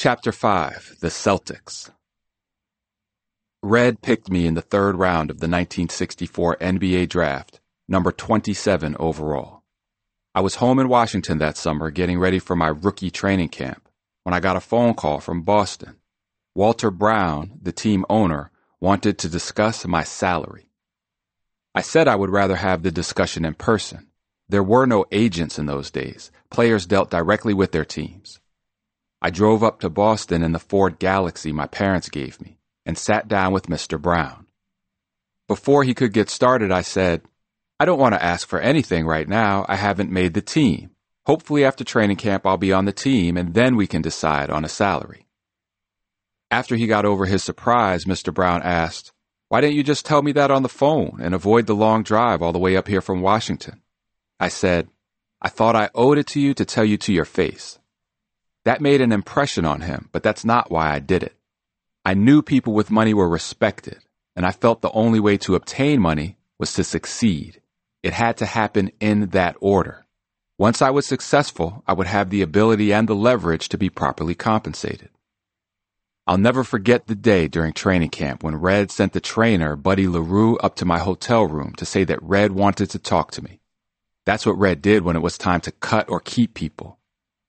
Chapter 5 The Celtics Red picked me in the third round of the 1964 NBA draft, number 27 overall. I was home in Washington that summer getting ready for my rookie training camp when I got a phone call from Boston. Walter Brown, the team owner, wanted to discuss my salary. I said I would rather have the discussion in person. There were no agents in those days. Players dealt directly with their teams. I drove up to Boston in the Ford Galaxie my parents gave me and sat down with Mr. Brown. Before he could get started, I said, I don't want to ask for anything right now. I haven't made the team. Hopefully, after training camp, I'll be on the team and then we can decide on a salary. After he got over his surprise, Mr. Brown asked, Why didn't you just tell me that on the phone and avoid the long drive all the way up here from Washington? I said, I thought I owed it to you to tell you to your face. That made an impression on him, but that's not why I did it. I knew people with money were respected, and I felt the only way to obtain money was to succeed. It had to happen in that order. Once I was successful, I would have the ability and the leverage to be properly compensated. I'll never forget the day during training camp when Red sent the trainer, Buddy LeRoux, up to my hotel room to say that Red wanted to talk to me. That's what Red did when it was time to cut or keep people.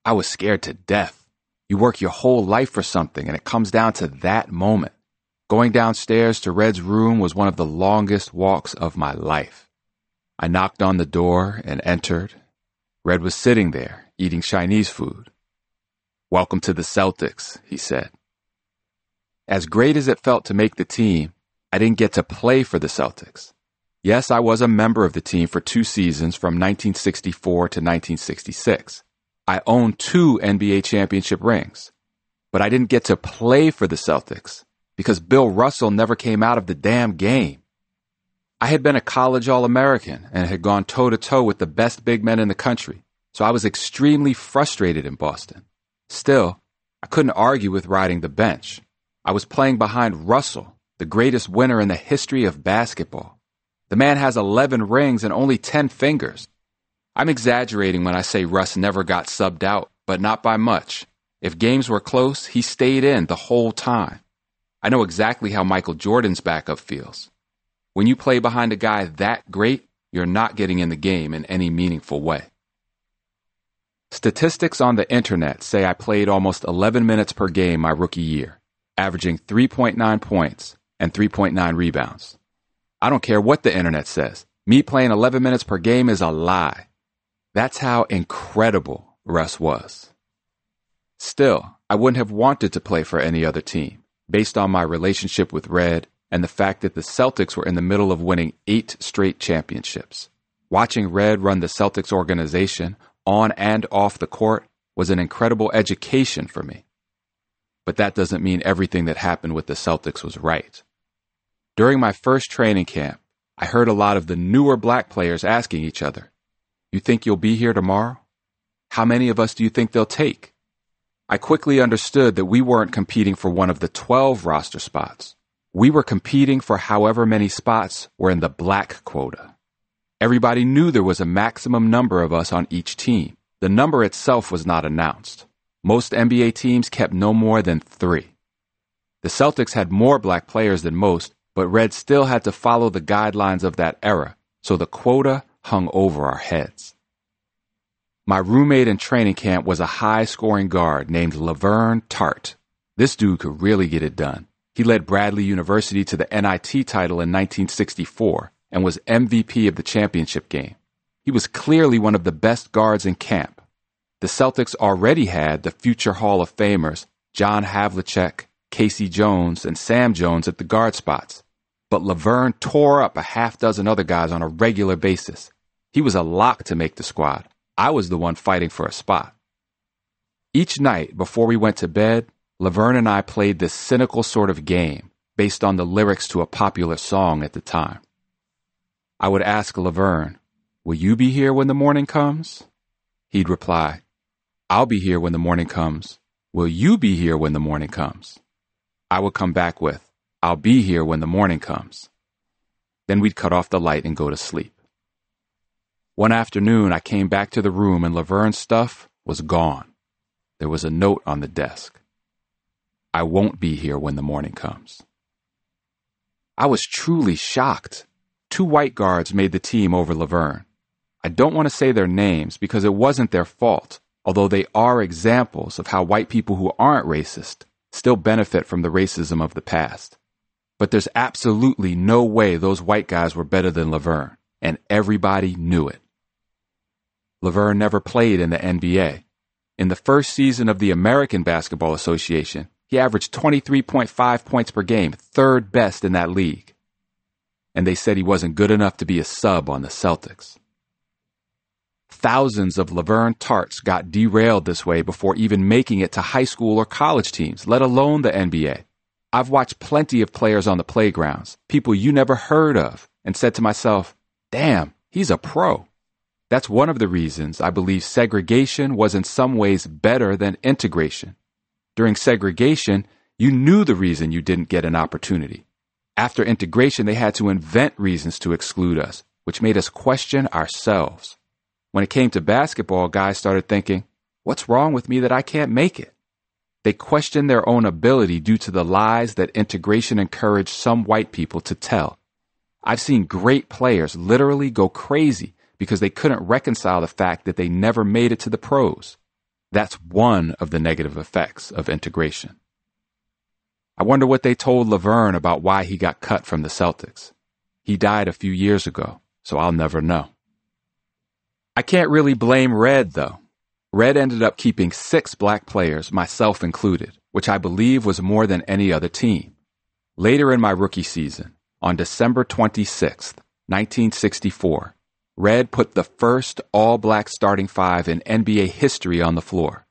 I was scared to death. You work your whole life for something and it comes down to that moment. Going downstairs to Red's room was one of the longest walks of my life. I knocked on the door and entered. Red was sitting there, eating Chinese food. Welcome to the Celtics, he said. As great as it felt to make the team, I didn't get to play for the Celtics. Yes, I was a member of the team for two seasons from 1964 to 1966. I own two NBA championship rings. But I didn't get to play for the Celtics because Bill Russell never came out of the damn game. I had been a college All American and had gone toe to toe with the best big men in the country, so I was extremely frustrated in Boston. Still, I couldn't argue with riding the bench. I was playing behind Russell, the greatest winner in the history of basketball. The man has 11 rings and only 10 fingers. I'm exaggerating when I say Russ never got subbed out, but not by much. If games were close, he stayed in the whole time. I know exactly how Michael Jordan's backup feels. When you play behind a guy that great, you're not getting in the game in any meaningful way. Statistics on the internet say I played almost 11 minutes per game my rookie year, averaging 3.9 points and 3.9 rebounds. I don't care what the internet says. Me playing 11 minutes per game is a lie. That's how incredible Russ was. Still, I wouldn't have wanted to play for any other team, based on my relationship with Red and the fact that the Celtics were in the middle of winning eight straight championships. Watching Red run the Celtics organization on and off the court was an incredible education for me. But that doesn't mean everything that happened with the Celtics was right. During my first training camp, I heard a lot of the newer black players asking each other, you think you'll be here tomorrow? How many of us do you think they'll take? I quickly understood that we weren't competing for one of the 12 roster spots. We were competing for however many spots were in the black quota. Everybody knew there was a maximum number of us on each team. The number itself was not announced. Most NBA teams kept no more than three. The Celtics had more black players than most, but Red still had to follow the guidelines of that era, so the quota hung over our heads. My roommate in training camp was a high scoring guard named Levern Tart. This dude could really get it done. He led Bradley University to the NIT title in 1964 and was MVP of the championship game. He was clearly one of the best guards in camp. The Celtics already had the future Hall of Famers John Havlicek, KC Jones, and Sam Jones at the guard spots but Levern tore up a half dozen other guys on a regular basis. He was a lock to make the squad. I was the one fighting for a spot. Each night before we went to bed, Levern and I played this cynical sort of game based on the lyrics to a popular song at the time. I would ask Levern, Will you be here when the morning comes? He'd reply, I'll be here when the morning comes. Will you be here when the morning comes? I would come back with, I'll be here when the morning comes. Then we'd cut off the light and go to sleep. One afternoon, I came back to the room and Levern's stuff was gone. There was a note on the desk. I won't be here when the morning comes. I was truly shocked. Two white guards made the team over Levern. I don't want to say their names because it wasn't their fault, although they are examples of how white people who aren't racist still benefit from the racism of the past. But there's absolutely no way those white guys were better than Levern, and everybody knew it. Levern never played in the NBA. In the first season of the American Basketball Association, he averaged 23.5 points per game, third best in that league. And they said he wasn't good enough to be a sub on the Celtics. Thousands of Levern Tarts got derailed this way before even making it to high school or college teams, let alone the NBA. I've watched plenty of players on the playgrounds, people you never heard of, and said to myself, damn, he's a pro. That's one of the reasons I believe segregation was in some ways better than integration. During segregation, you knew the reason you didn't get an opportunity. After integration, they had to invent reasons to exclude us, which made us question ourselves. When it came to basketball, guys started thinking, what's wrong with me that I can't make it? They question their own ability due to the lies that integration encouraged some white people to tell. I've seen great players literally go crazy because they couldn't reconcile the fact that they never made it to the pros. That's one of the negative effects of integration. I wonder what they told Levern about why he got cut from the Celtics. He died a few years ago, so I'll never know. I can't really blame Red, though. Red ended up keeping six black players, myself included, which I believe was more than any other team. Later in my rookie season, on December 26, 1964, Red put the first all black starting five in NBA history on the floor.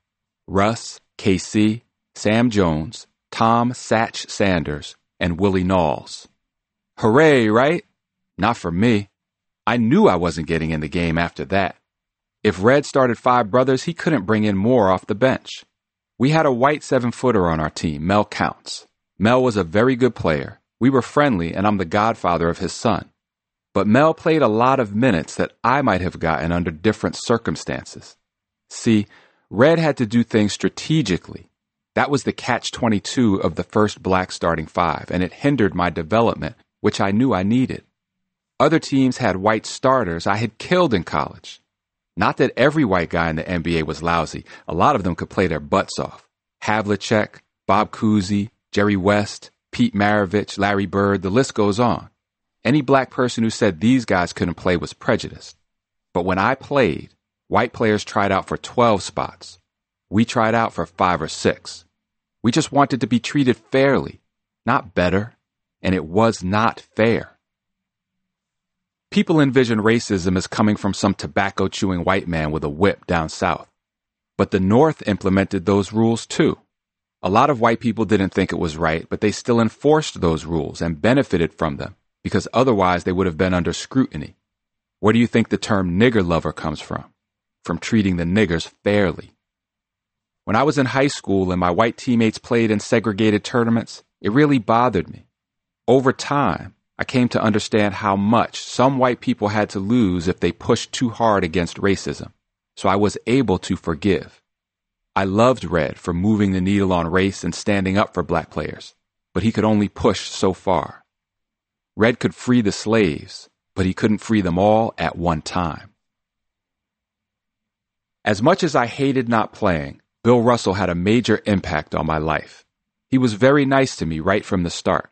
Russ, KC, Sam Jones, Tom Satch Sanders, and Willie Naulls. Hooray, right? Not for me. I knew I wasn't getting in the game after that. If Red started five brothers, he couldn't bring in more off the bench. We had a white seven footer on our team, Mel Counts. Mel was a very good player. We were friendly, and I'm the godfather of his son. But Mel played a lot of minutes that I might have gotten under different circumstances. See, Red had to do things strategically. That was the catch 22 of the first black starting five, and it hindered my development, which I knew I needed. Other teams had white starters I had killed in college. Not that every white guy in the NBA was lousy. A lot of them could play their butts off. Havlicek, Bob Cousy, Jerry West, Pete Maravich, Larry Bird, the list goes on. Any black person who said these guys couldn't play was prejudiced. But when I played, white players tried out for 12 spots. We tried out for five or six. We just wanted to be treated fairly, not better, and it was not fair. People envision racism as coming from some tobacco chewing white man with a whip down south. But the North implemented those rules too. A lot of white people didn't think it was right, but they still enforced those rules and benefited from them because otherwise they would have been under scrutiny. Where do you think the term nigger lover comes from? From treating the niggers fairly. When I was in high school and my white teammates played in segregated tournaments, it really bothered me. Over time, I came to understand how much some white people had to lose if they pushed too hard against racism, so I was able to forgive. I loved Red for moving the needle on race and standing up for black players, but he could only push so far. Red could free the slaves, but he couldn't free them all at one time. As much as I hated not playing, Bill Russell had a major impact on my life. He was very nice to me right from the start.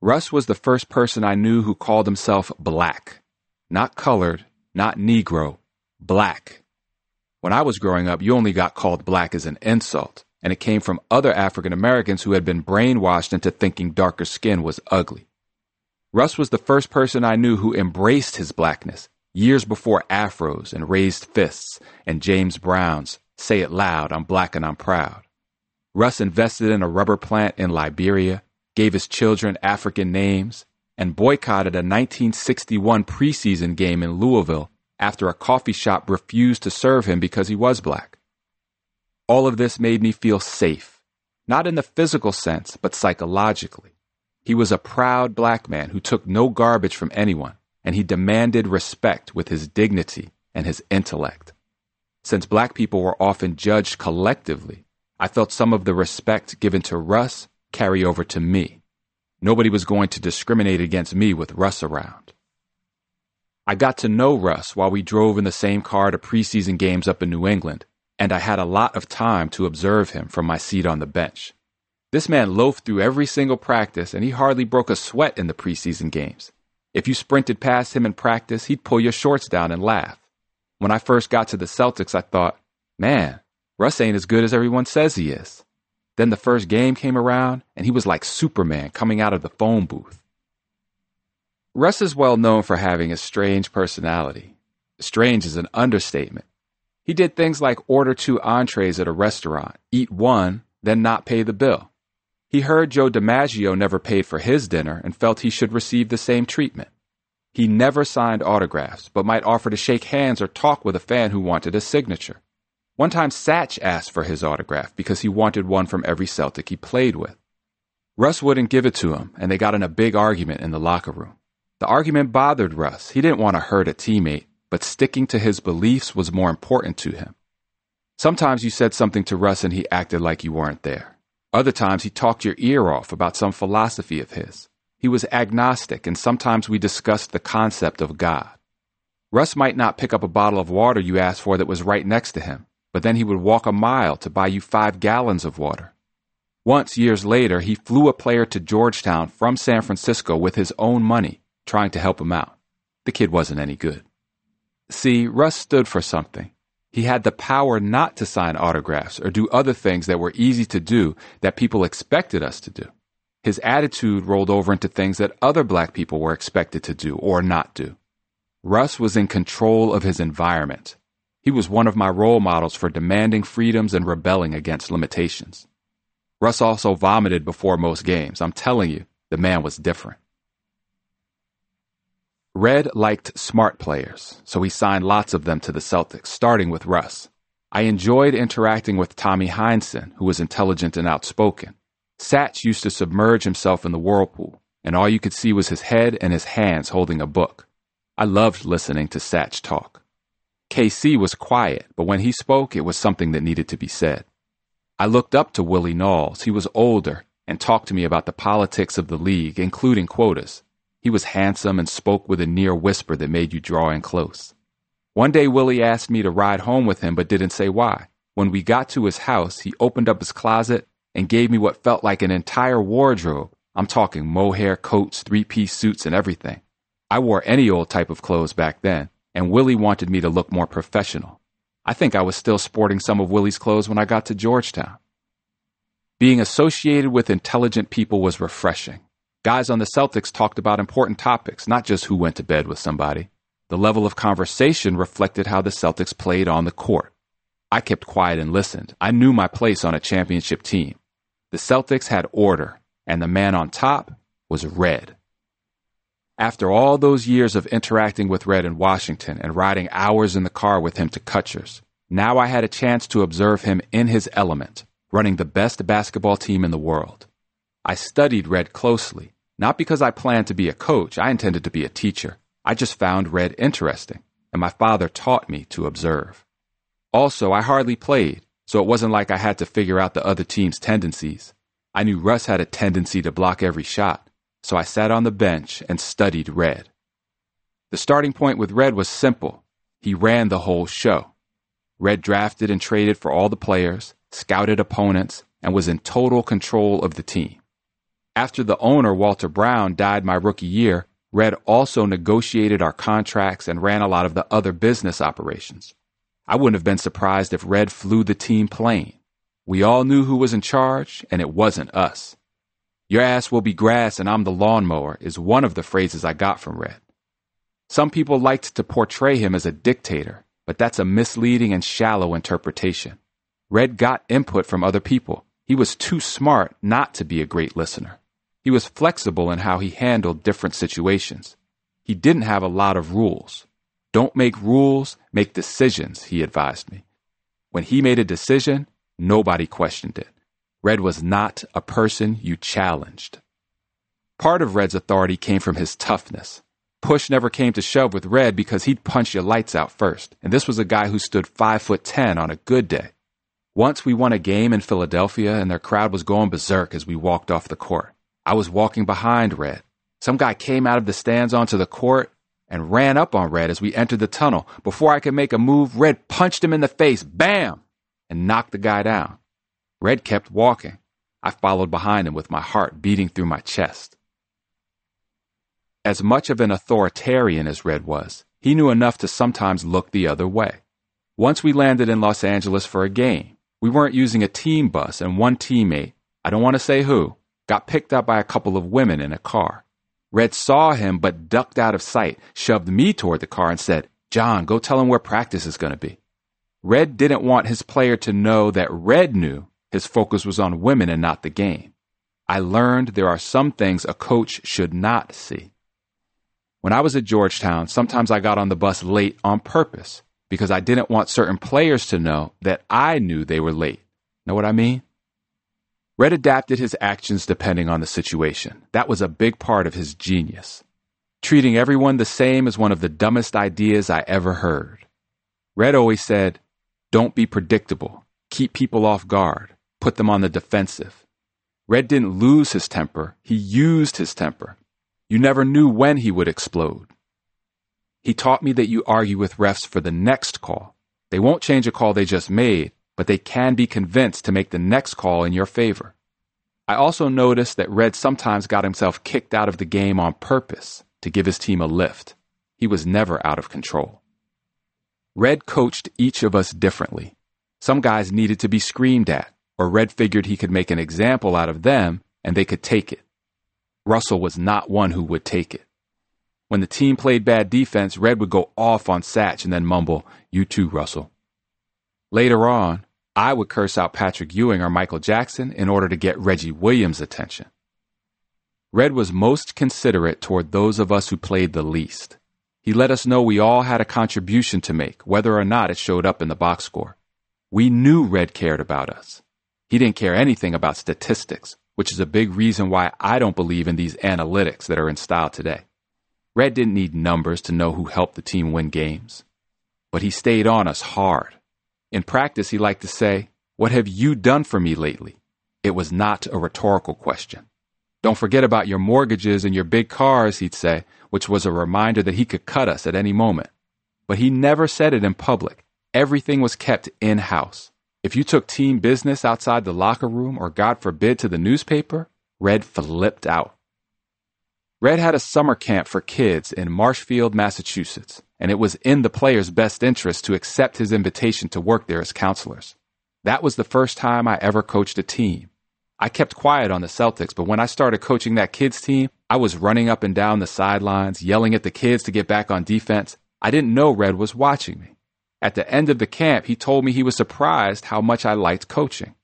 Russ was the first person I knew who called himself black. Not colored, not Negro, black. When I was growing up, you only got called black as an insult, and it came from other African Americans who had been brainwashed into thinking darker skin was ugly. Russ was the first person I knew who embraced his blackness years before afros and raised fists and James Brown's Say It Loud, I'm Black and I'm Proud. Russ invested in a rubber plant in Liberia, gave his children African names, and boycotted a 1961 preseason game in Louisville after a coffee shop refused to serve him because he was black. All of this made me feel safe, not in the physical sense, but psychologically. He was a proud black man who took no garbage from anyone, and he demanded respect with his dignity and his intellect. Since black people were often judged collectively, I felt some of the respect given to Russ carry over to me. Nobody was going to discriminate against me with Russ around. I got to know Russ while we drove in the same car to preseason games up in New England, and I had a lot of time to observe him from my seat on the bench. This man loafed through every single practice, and he hardly broke a sweat in the preseason games. If you sprinted past him in practice, he'd pull your shorts down and laugh. When I first got to the Celtics, I thought, man, Russ ain't as good as everyone says he is. Then the first game came around, and he was like Superman coming out of the phone booth. Russ is well known for having a strange personality. Strange is an understatement. He did things like order two entrees at a restaurant, eat one, then not pay the bill. He heard Joe DiMaggio never paid for his dinner and felt he should receive the same treatment. He never signed autographs, but might offer to shake hands or talk with a fan who wanted a signature. One time, Satch asked for his autograph because he wanted one from every Celtic he played with. Russ wouldn't give it to him, and they got in a big argument in the locker room. The argument bothered Russ. He didn't want to hurt a teammate, but sticking to his beliefs was more important to him. Sometimes you said something to Russ and he acted like you weren't there. Other times he talked your ear off about some philosophy of his. He was agnostic, and sometimes we discussed the concept of God. Russ might not pick up a bottle of water you asked for that was right next to him, but then he would walk a mile to buy you five gallons of water. Once, years later, he flew a player to Georgetown from San Francisco with his own money trying to help him out. The kid wasn't any good. See, Russ stood for something. He had the power not to sign autographs or do other things that were easy to do that people expected us to do. His attitude rolled over into things that other black people were expected to do or not do. Russ was in control of his environment. He was one of my role models for demanding freedoms and rebelling against limitations. Russ also vomited before most games. I'm telling you, the man was different. Red liked smart players, so he signed lots of them to the Celtics, starting with Russ. I enjoyed interacting with Tommy Heinsohn, who was intelligent and outspoken. Satch used to submerge himself in the whirlpool, and all you could see was his head and his hands holding a book. I loved listening to Satch talk. KC was quiet, but when he spoke, it was something that needed to be said. I looked up to Willie Naulls. He was older and talked to me about the politics of the league, including quotas. He was handsome and spoke with a near whisper that made you draw in close. One day, Willie asked me to ride home with him, but didn't say why. When we got to his house, he opened up his closet and gave me what felt like an entire wardrobe. I'm talking mohair coats, three piece suits, and everything. I wore any old type of clothes back then, and Willie wanted me to look more professional. I think I was still sporting some of Willie's clothes when I got to Georgetown. Being associated with intelligent people was refreshing. Guys on the Celtics talked about important topics, not just who went to bed with somebody. The level of conversation reflected how the Celtics played on the court. I kept quiet and listened. I knew my place on a championship team. The Celtics had order, and the man on top was Red. After all those years of interacting with Red in Washington and riding hours in the car with him to Kutsher's, now I had a chance to observe him in his element, running the best basketball team in the world. I studied Red closely, not because I planned to be a coach, I intended to be a teacher. I just found Red interesting, and my father taught me to observe. Also, I hardly played, so it wasn't like I had to figure out the other team's tendencies. I knew Russ had a tendency to block every shot, so I sat on the bench and studied Red. The starting point with Red was simple. He ran the whole show. Red drafted and traded for all the players, scouted opponents, and was in total control of the team. After the owner, Walter Brown, died my rookie year, Red also negotiated our contracts and ran a lot of the other business operations. I wouldn't have been surprised if Red flew the team plane. We all knew who was in charge, and it wasn't us. Your ass will be grass and I'm the lawnmower is one of the phrases I got from Red. Some people liked to portray him as a dictator, but that's a misleading and shallow interpretation. Red got input from other people. He was too smart not to be a great listener. He was flexible in how he handled different situations. He didn't have a lot of rules. Don't make rules, make decisions, he advised me. When he made a decision, nobody questioned it. Red was not a person you challenged. Part of Red's authority came from his toughness. Push never came to shove with Red because he'd punch your lights out first, and this was a guy who stood five foot ten on a good day. Once we won a game in Philadelphia and their crowd was going berserk as we walked off the court. I was walking behind Red. Some guy came out of the stands onto the court and ran up on Red as we entered the tunnel. Before I could make a move, Red punched him in the face, bam, and knocked the guy down. Red kept walking. I followed behind him with my heart beating through my chest. As much of an authoritarian as Red was, he knew enough to sometimes look the other way. Once we landed in Los Angeles for a game. We weren't using a team bus, and one teammate, I don't want to say who, got picked up by a couple of women in a car. Red saw him but ducked out of sight, shoved me toward the car, and said, John, go tell him where practice is going to be. Red didn't want his player to know that Red knew his focus was on women and not the game. I learned there are some things a coach should not see. When I was at Georgetown, sometimes I got on the bus late on purpose because I didn't want certain players to know that I knew they were late. Know what I mean? Red adapted his actions depending on the situation. That was a big part of his genius. Treating everyone the same is one of the dumbest ideas I ever heard. Red always said, don't be predictable. Keep people off guard. Put them on the defensive. Red didn't lose his temper. He used his temper. You never knew when he would explode. He taught me that you argue with refs for the next call. They won't change a call they just made, but they can be convinced to make the next call in your favor. I also noticed that Red sometimes got himself kicked out of the game on purpose to give his team a lift. He was never out of control. Red coached each of us differently. Some guys needed to be screamed at, or Red figured he could make an example out of them and they could take it. Russell was not one who would take it. When the team played bad defense, Red would go off on Satch and then mumble, You too, Russell. Later on, I would curse out Patrick Ewing or Michael Jackson in order to get Reggie Williams' attention. Red was most considerate toward those of us who played the least. He let us know we all had a contribution to make, whether or not it showed up in the box score. We knew Red cared about us. He didn't care anything about statistics, which is a big reason why I don't believe in these analytics that are in style today. Red didn't need numbers to know who helped the team win games. But he stayed on us hard. In practice, he liked to say, What have you done for me lately? It was not a rhetorical question. Don't forget about your mortgages and your big cars, he'd say, which was a reminder that he could cut us at any moment. But he never said it in public. Everything was kept in house. If you took team business outside the locker room or, God forbid, to the newspaper, Red flipped out. Red had a summer camp for kids in Marshfield, Massachusetts, and it was in the players' best interest to accept his invitation to work there as counselors. That was the first time I ever coached a team. I kept quiet on the Celtics, but when I started coaching that kids team, I was running up and down the sidelines, yelling at the kids to get back on defense. I didn't know Red was watching me. At the end of the camp, he told me he was surprised how much I liked coaching.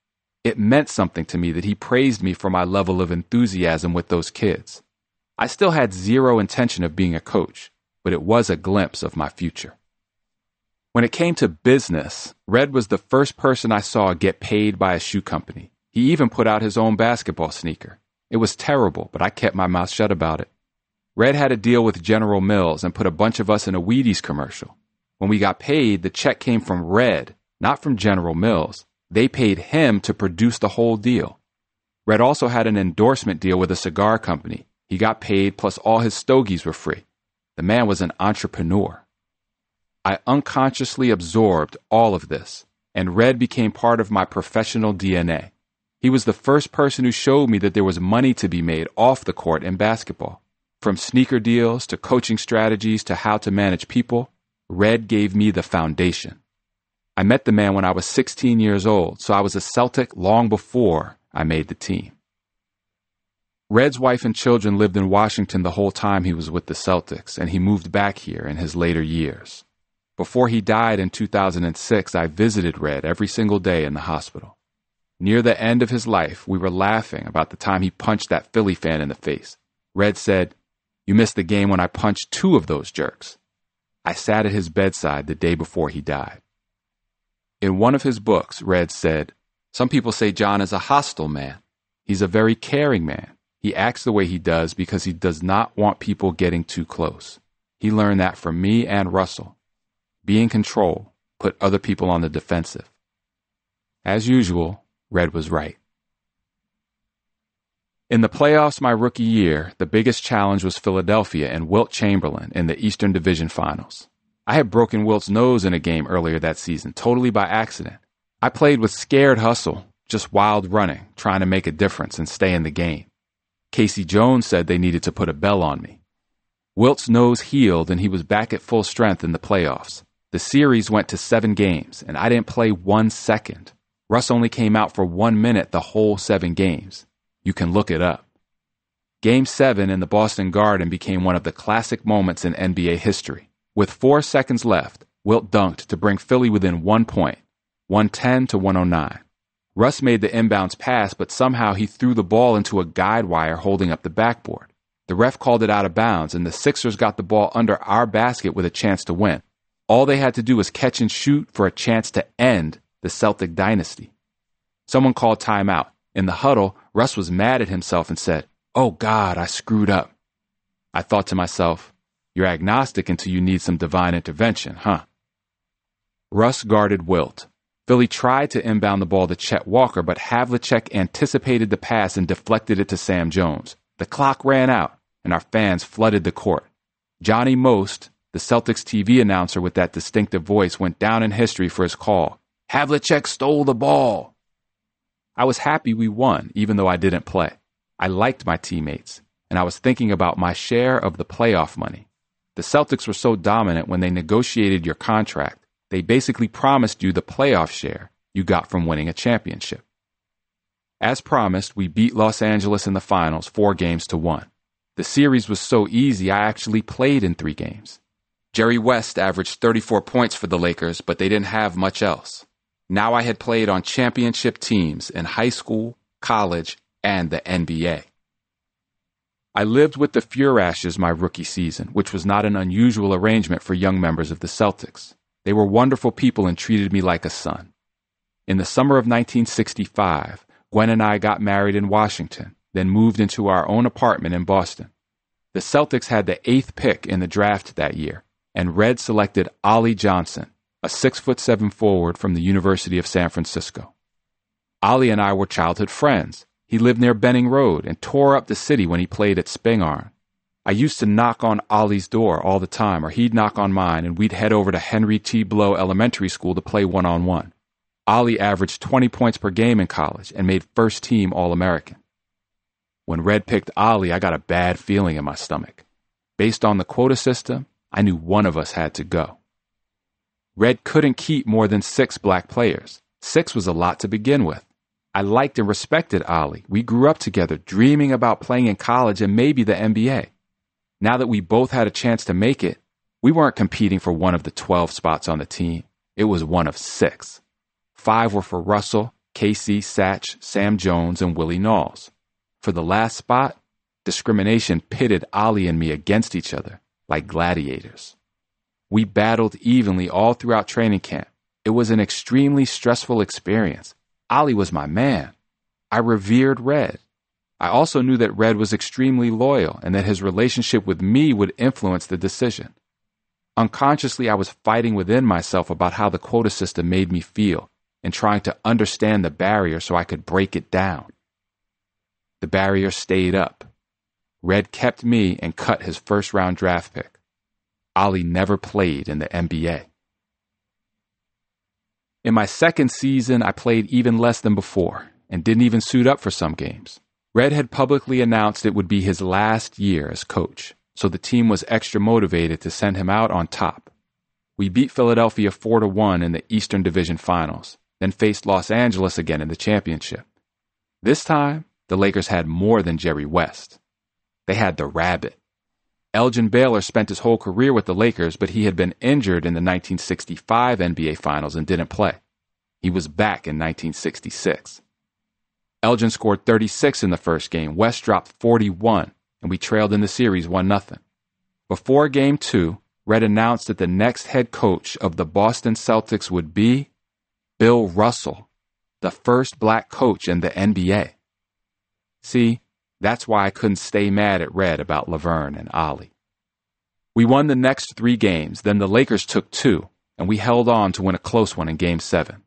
It meant something to me that he praised me for my level of enthusiasm with those kids. I still had zero intention of being a coach, but it was a glimpse of my future. When it came to business, Red was the first person I saw get paid by a shoe company. He even put out his own basketball sneaker. It was terrible, but I kept my mouth shut about it. Red had a deal with General Mills and put a bunch of us in a Wheaties commercial. When we got paid, the check came from Red, not from General Mills. They paid him to produce the whole deal. Red also had an endorsement deal with a cigar company, he got paid, plus all his stogies were free. The man was an entrepreneur. I unconsciously absorbed all of this, and Red became part of my professional DNA. He was the first person who showed me that there was money to be made off the court in basketball. From sneaker deals to coaching strategies to how to manage people, Red gave me the foundation. I met the man when I was 16 years old, so I was a Celtic long before I made the team. Red's wife and children lived in Washington the whole time he was with the Celtics, and he moved back here in his later years. Before he died in 2006, I visited Red every single day in the hospital. Near the end of his life, we were laughing about the time he punched that Philly fan in the face. Red said, You missed the game when I punched two of those jerks. I sat at his bedside the day before he died. In one of his books, Red said, Some people say John is a hostile man. He's a very caring man. He acts the way he does because he does not want people getting too close. He learned that from me and Russell. Be in control, put other people on the defensive. As usual, Red was right. In the playoffs my rookie year, the biggest challenge was Philadelphia and Wilt Chamberlain in the Eastern Division Finals. I had broken Wilt's nose in a game earlier that season, totally by accident. I played with scared hustle, just wild running, trying to make a difference and stay in the game. KC Jones said they needed to put a bell on me. Wilt's nose healed and he was back at full strength in the playoffs. The series went to seven games, and I didn't play one second. Russ only came out for one minute the whole seven games. You can look it up. Game 7 in the Boston Garden became one of the classic moments in NBA history. With four seconds left, Wilt dunked to bring Philly within one point, 110 to 109. Russ made the inbounds pass, but somehow he threw the ball into a guide wire holding up the backboard. The ref called it out of bounds, and the Sixers got the ball under our basket with a chance to win. All they had to do was catch and shoot for a chance to end the Celtic dynasty. Someone called timeout. In the huddle, Russ was mad at himself and said, Oh God, I screwed up. I thought to myself, You're agnostic until you need some divine intervention, huh? Russ guarded Wilt. Philly tried to inbound the ball to Chet Walker, but Havlicek anticipated the pass and deflected it to Sam Jones. The clock ran out, and our fans flooded the court. Johnny Most, the Celtics TV announcer with that distinctive voice, went down in history for his call. Havlicek stole the ball. I was happy we won, even though I didn't play. I liked my teammates, and I was thinking about my share of the playoff money. The Celtics were so dominant when they negotiated your contract, they basically promised you the playoff share you got from winning a championship. As promised, we beat Los Angeles in the finals four games to one. The series was so easy, I actually played in three games. Jerry West averaged 34 points for the Lakers, but they didn't have much else. Now I had played on championship teams in high school, college, and the NBA. I lived with the Furashes my rookie season, which was not an unusual arrangement for young members of the Celtics. They were wonderful people and treated me like a son. In the summer of 1965, Gwen and I got married in Washington, then moved into our own apartment in Boston. The Celtics had the eighth pick in the draft that year, and Red selected Ollie Johnson, a six foot seven forward from the University of San Francisco. Ollie and I were childhood friends. He lived near Benning Road and tore up the city when he played at Spingarn. I used to knock on Ollie's door all the time, or he'd knock on mine, and we'd head over to Henry T. Blow Elementary School to play one on one. Ollie averaged 20 points per game in college and made first team All American. When Red picked Ollie, I got a bad feeling in my stomach. Based on the quota system, I knew one of us had to go. Red couldn't keep more than six black players. Six was a lot to begin with. I liked and respected Ollie. We grew up together, dreaming about playing in college and maybe the NBA. Now that we both had a chance to make it, we weren't competing for one of the 12 spots on the team. It was one of six. Five were for Russell, KC, Satch, Sam Jones, and Willie Naulls. For the last spot, discrimination pitted Ollie and me against each other like gladiators. We battled evenly all throughout training camp. It was an extremely stressful experience. Ollie was my man. I revered Red. I also knew that Red was extremely loyal and that his relationship with me would influence the decision. Unconsciously, I was fighting within myself about how the quota system made me feel and trying to understand the barrier so I could break it down. The barrier stayed up. Red kept me and cut his first round draft pick. Ollie never played in the NBA. In my second season, I played even less than before and didn't even suit up for some games. Red had publicly announced it would be his last year as coach, so the team was extra motivated to send him out on top. We beat Philadelphia 4 to 1 in the Eastern Division Finals, then faced Los Angeles again in the championship. This time, the Lakers had more than Jerry West. They had the rabbit. Elgin Baylor spent his whole career with the Lakers, but he had been injured in the 1965 NBA Finals and didn't play. He was back in 1966. Elgin scored 36 in the first game. West dropped 41, and we trailed in the series 1 0. Before game two, Red announced that the next head coach of the Boston Celtics would be Bill Russell, the first black coach in the NBA. See, that's why I couldn't stay mad at Red about Levern and Ollie. We won the next three games, then the Lakers took two, and we held on to win a close one in Game 7.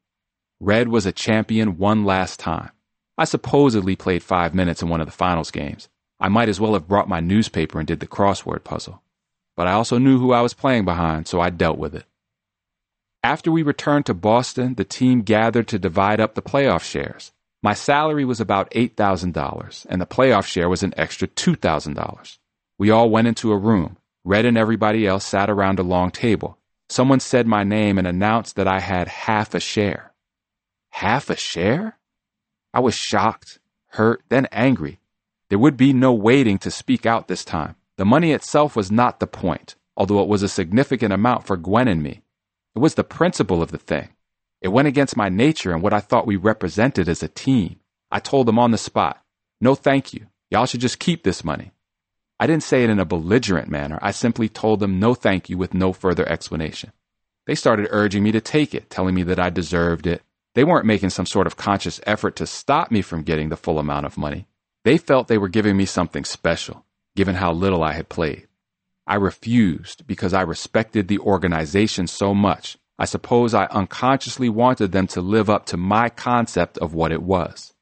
Red was a champion one last time. I supposedly played five minutes in one of the finals games. I might as well have brought my newspaper and did the crossword puzzle. But I also knew who I was playing behind, so I dealt with it. After we returned to Boston, the team gathered to divide up the playoff shares. My salary was about $8,000, and the playoff share was an extra $2,000. We all went into a room. Red and everybody else sat around a long table. Someone said my name and announced that I had half a share. Half a share? I was shocked, hurt, then angry. There would be no waiting to speak out this time. The money itself was not the point, although it was a significant amount for Gwen and me. It was the principle of the thing. It went against my nature and what I thought we represented as a team. I told them on the spot, no thank you. Y'all should just keep this money. I didn't say it in a belligerent manner. I simply told them no thank you with no further explanation. They started urging me to take it, telling me that I deserved it. They weren't making some sort of conscious effort to stop me from getting the full amount of money. They felt they were giving me something special, given how little I had played. I refused because I respected the organization so much. I suppose I unconsciously wanted them to live up to my concept of what it was.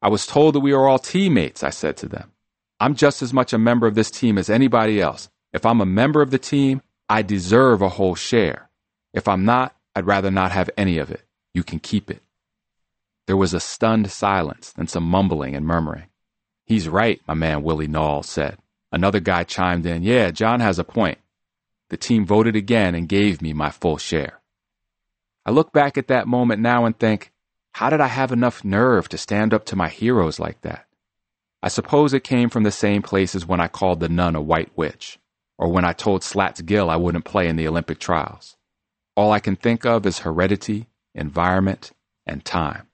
I was told that we are all teammates, I said to them. I'm just as much a member of this team as anybody else. If I'm a member of the team, I deserve a whole share. If I'm not, I'd rather not have any of it. You can keep it. There was a stunned silence, then some mumbling and murmuring. He's right, my man Willie Naulls said. Another guy chimed in, Yeah, John has a point. The team voted again and gave me my full share. I look back at that moment now and think, how did I have enough nerve to stand up to my heroes like that? I suppose it came from the same place as when I called the nun a white witch, or when I told Slats Gill I wouldn't play in the Olympic trials. All I can think of is heredity, environment, and time.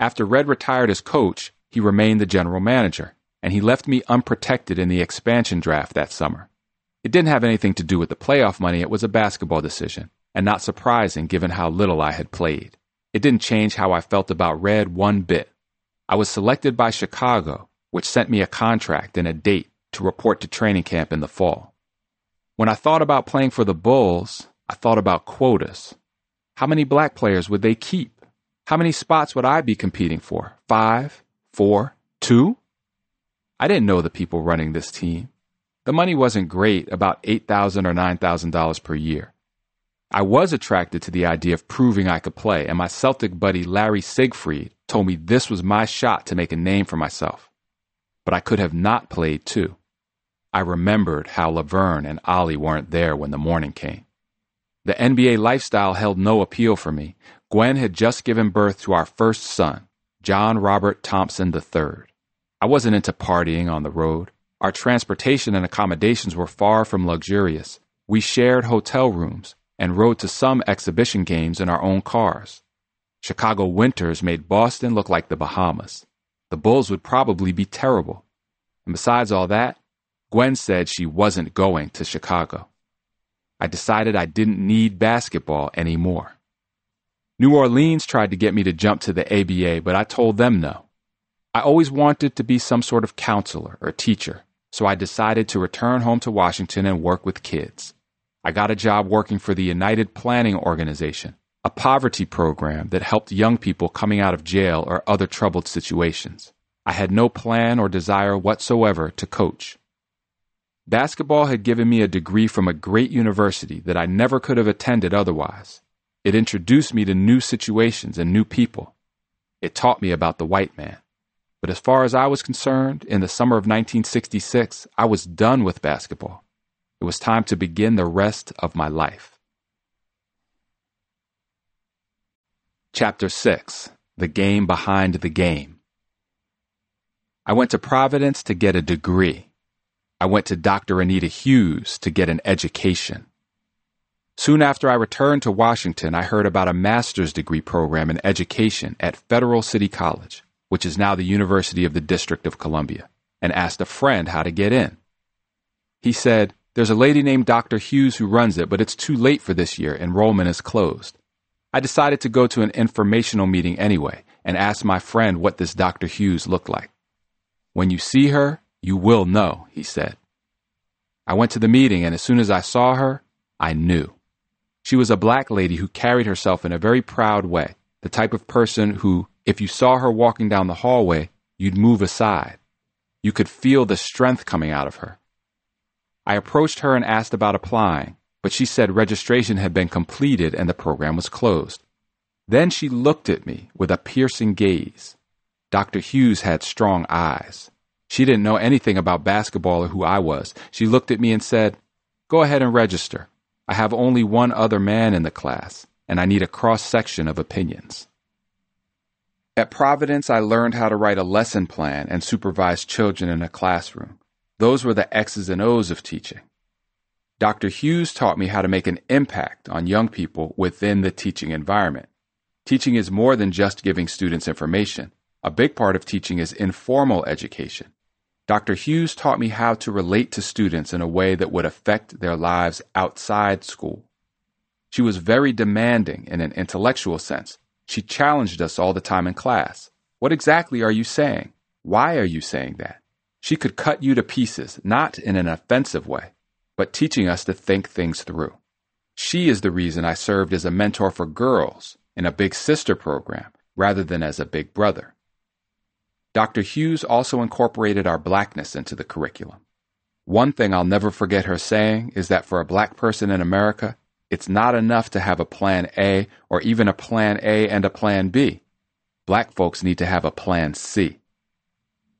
After Red retired as coach, he remained the general manager, and he left me unprotected in the expansion draft that summer. It didn't have anything to do with the playoff money, it was a basketball decision, and not surprising given how little I had played. It didn't change how I felt about Red one bit. I was selected by Chicago, which sent me a contract and a date to report to training camp in the fall. When I thought about playing for the Bulls, I thought about quotas. How many black players would they keep? How many spots would I be competing for? Five? Four? Two? I didn't know the people running this team. The money wasn't great, about $8,000 or $9,000 per year. I was attracted to the idea of proving I could play, and my Celtic buddy Larry Siegfried told me this was my shot to make a name for myself. But I could have not played too. I remembered how Levern and Ollie weren't there when the morning came. The NBA lifestyle held no appeal for me. Gwen had just given birth to our first son, John Robert Thompson III. I wasn't into partying on the road. Our transportation and accommodations were far from luxurious. We shared hotel rooms, and rode to some exhibition games in our own cars. Chicago winters made Boston look like the Bahamas. The Bulls would probably be terrible. And besides all that, Gwen said she wasn't going to Chicago. I decided I didn't need basketball anymore. New Orleans tried to get me to jump to the ABA, but I told them no. I always wanted to be some sort of counselor or teacher, so I decided to return home to Washington and work with kids. I got a job working for the United Planning Organization, a poverty program that helped young people coming out of jail or other troubled situations. I had no plan or desire whatsoever to coach. Basketball had given me a degree from a great university that I never could have attended otherwise. It introduced me to new situations and new people. It taught me about the white man. But as far as I was concerned, in the summer of 1966, I was done with basketball. It was time to begin the rest of my life. Chapter 6 The Game Behind the Game. I went to Providence to get a degree. I went to Dr. Anita Hughes to get an education. Soon after I returned to Washington, I heard about a master's degree program in education at Federal City College, which is now the University of the District of Columbia, and asked a friend how to get in. He said, there's a lady named Dr. Hughes who runs it, but it's too late for this year. Enrollment is closed. I decided to go to an informational meeting anyway and ask my friend what this Dr. Hughes looked like. When you see her, you will know, he said. I went to the meeting, and as soon as I saw her, I knew. She was a black lady who carried herself in a very proud way, the type of person who, if you saw her walking down the hallway, you'd move aside. You could feel the strength coming out of her. I approached her and asked about applying, but she said registration had been completed and the program was closed. Then she looked at me with a piercing gaze. Dr. Hughes had strong eyes. She didn't know anything about basketball or who I was. She looked at me and said, Go ahead and register. I have only one other man in the class, and I need a cross section of opinions. At Providence, I learned how to write a lesson plan and supervise children in a classroom. Those were the X's and O's of teaching. Dr. Hughes taught me how to make an impact on young people within the teaching environment. Teaching is more than just giving students information. A big part of teaching is informal education. Dr. Hughes taught me how to relate to students in a way that would affect their lives outside school. She was very demanding in an intellectual sense. She challenged us all the time in class. What exactly are you saying? Why are you saying that? She could cut you to pieces, not in an offensive way, but teaching us to think things through. She is the reason I served as a mentor for girls in a big sister program rather than as a big brother. Dr. Hughes also incorporated our blackness into the curriculum. One thing I'll never forget her saying is that for a black person in America, it's not enough to have a plan A or even a plan A and a plan B. Black folks need to have a plan C.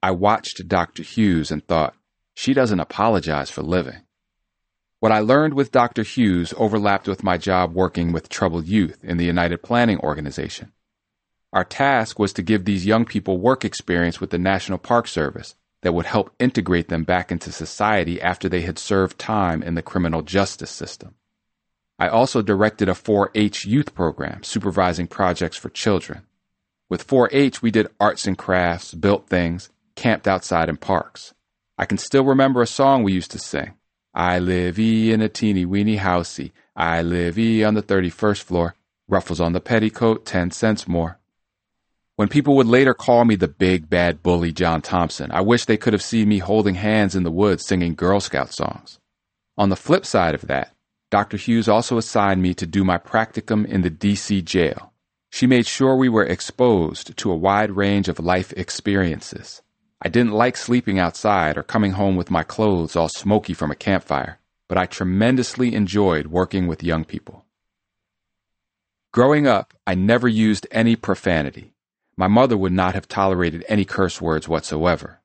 I watched Dr. Hughes and thought, she doesn't apologize for living. What I learned with Dr. Hughes overlapped with my job working with troubled youth in the United Planning Organization. Our task was to give these young people work experience with the National Park Service that would help integrate them back into society after they had served time in the criminal justice system. I also directed a 4 H youth program supervising projects for children. With 4 H, we did arts and crafts, built things, camped outside in parks. I can still remember a song we used to sing. I live e in a teeny weeny housey. I live e on the 31st floor. Ruffles on the petticoat, 10 cents more. When people would later call me the big bad bully John Thompson, I wish they could have seen me holding hands in the woods singing Girl Scout songs. On the flip side of that, Dr. Hughes also assigned me to do my practicum in the DC jail. She made sure we were exposed to a wide range of life experiences. I didn't like sleeping outside or coming home with my clothes all smoky from a campfire, but I tremendously enjoyed working with young people. Growing up, I never used any profanity. My mother would not have tolerated any curse words whatsoever.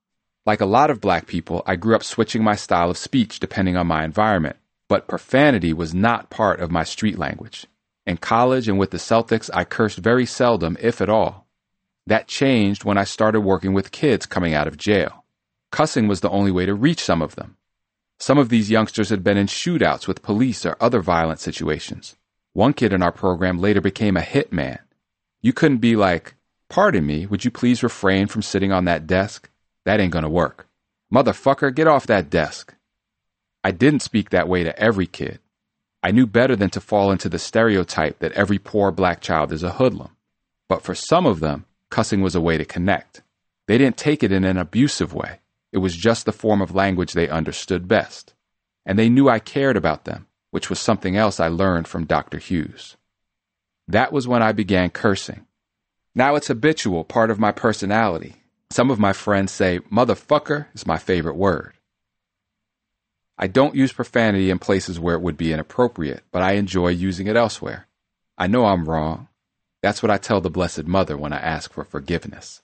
Like a lot of black people, I grew up switching my style of speech depending on my environment, but profanity was not part of my street language. In college and with the Celtics, I cursed very seldom, if at all. That changed when I started working with kids coming out of jail. Cussing was the only way to reach some of them. Some of these youngsters had been in shootouts with police or other violent situations. One kid in our program later became a hitman. You couldn't be like, Pardon me, would you please refrain from sitting on that desk? That ain't gonna work. Motherfucker, get off that desk. I didn't speak that way to every kid. I knew better than to fall into the stereotype that every poor black child is a hoodlum. But for some of them, cussing was a way to connect. They didn't take it in an abusive way. It was just the form of language they understood best. And they knew I cared about them, which was something else I learned from Dr. Hughes. That was when I began cursing. Now it's habitual, part of my personality. Some of my friends say, motherfucker is my favorite word. I don't use profanity in places where it would be inappropriate, but I enjoy using it elsewhere. I know I'm wrong. That's what I tell the Blessed Mother when I ask for forgiveness.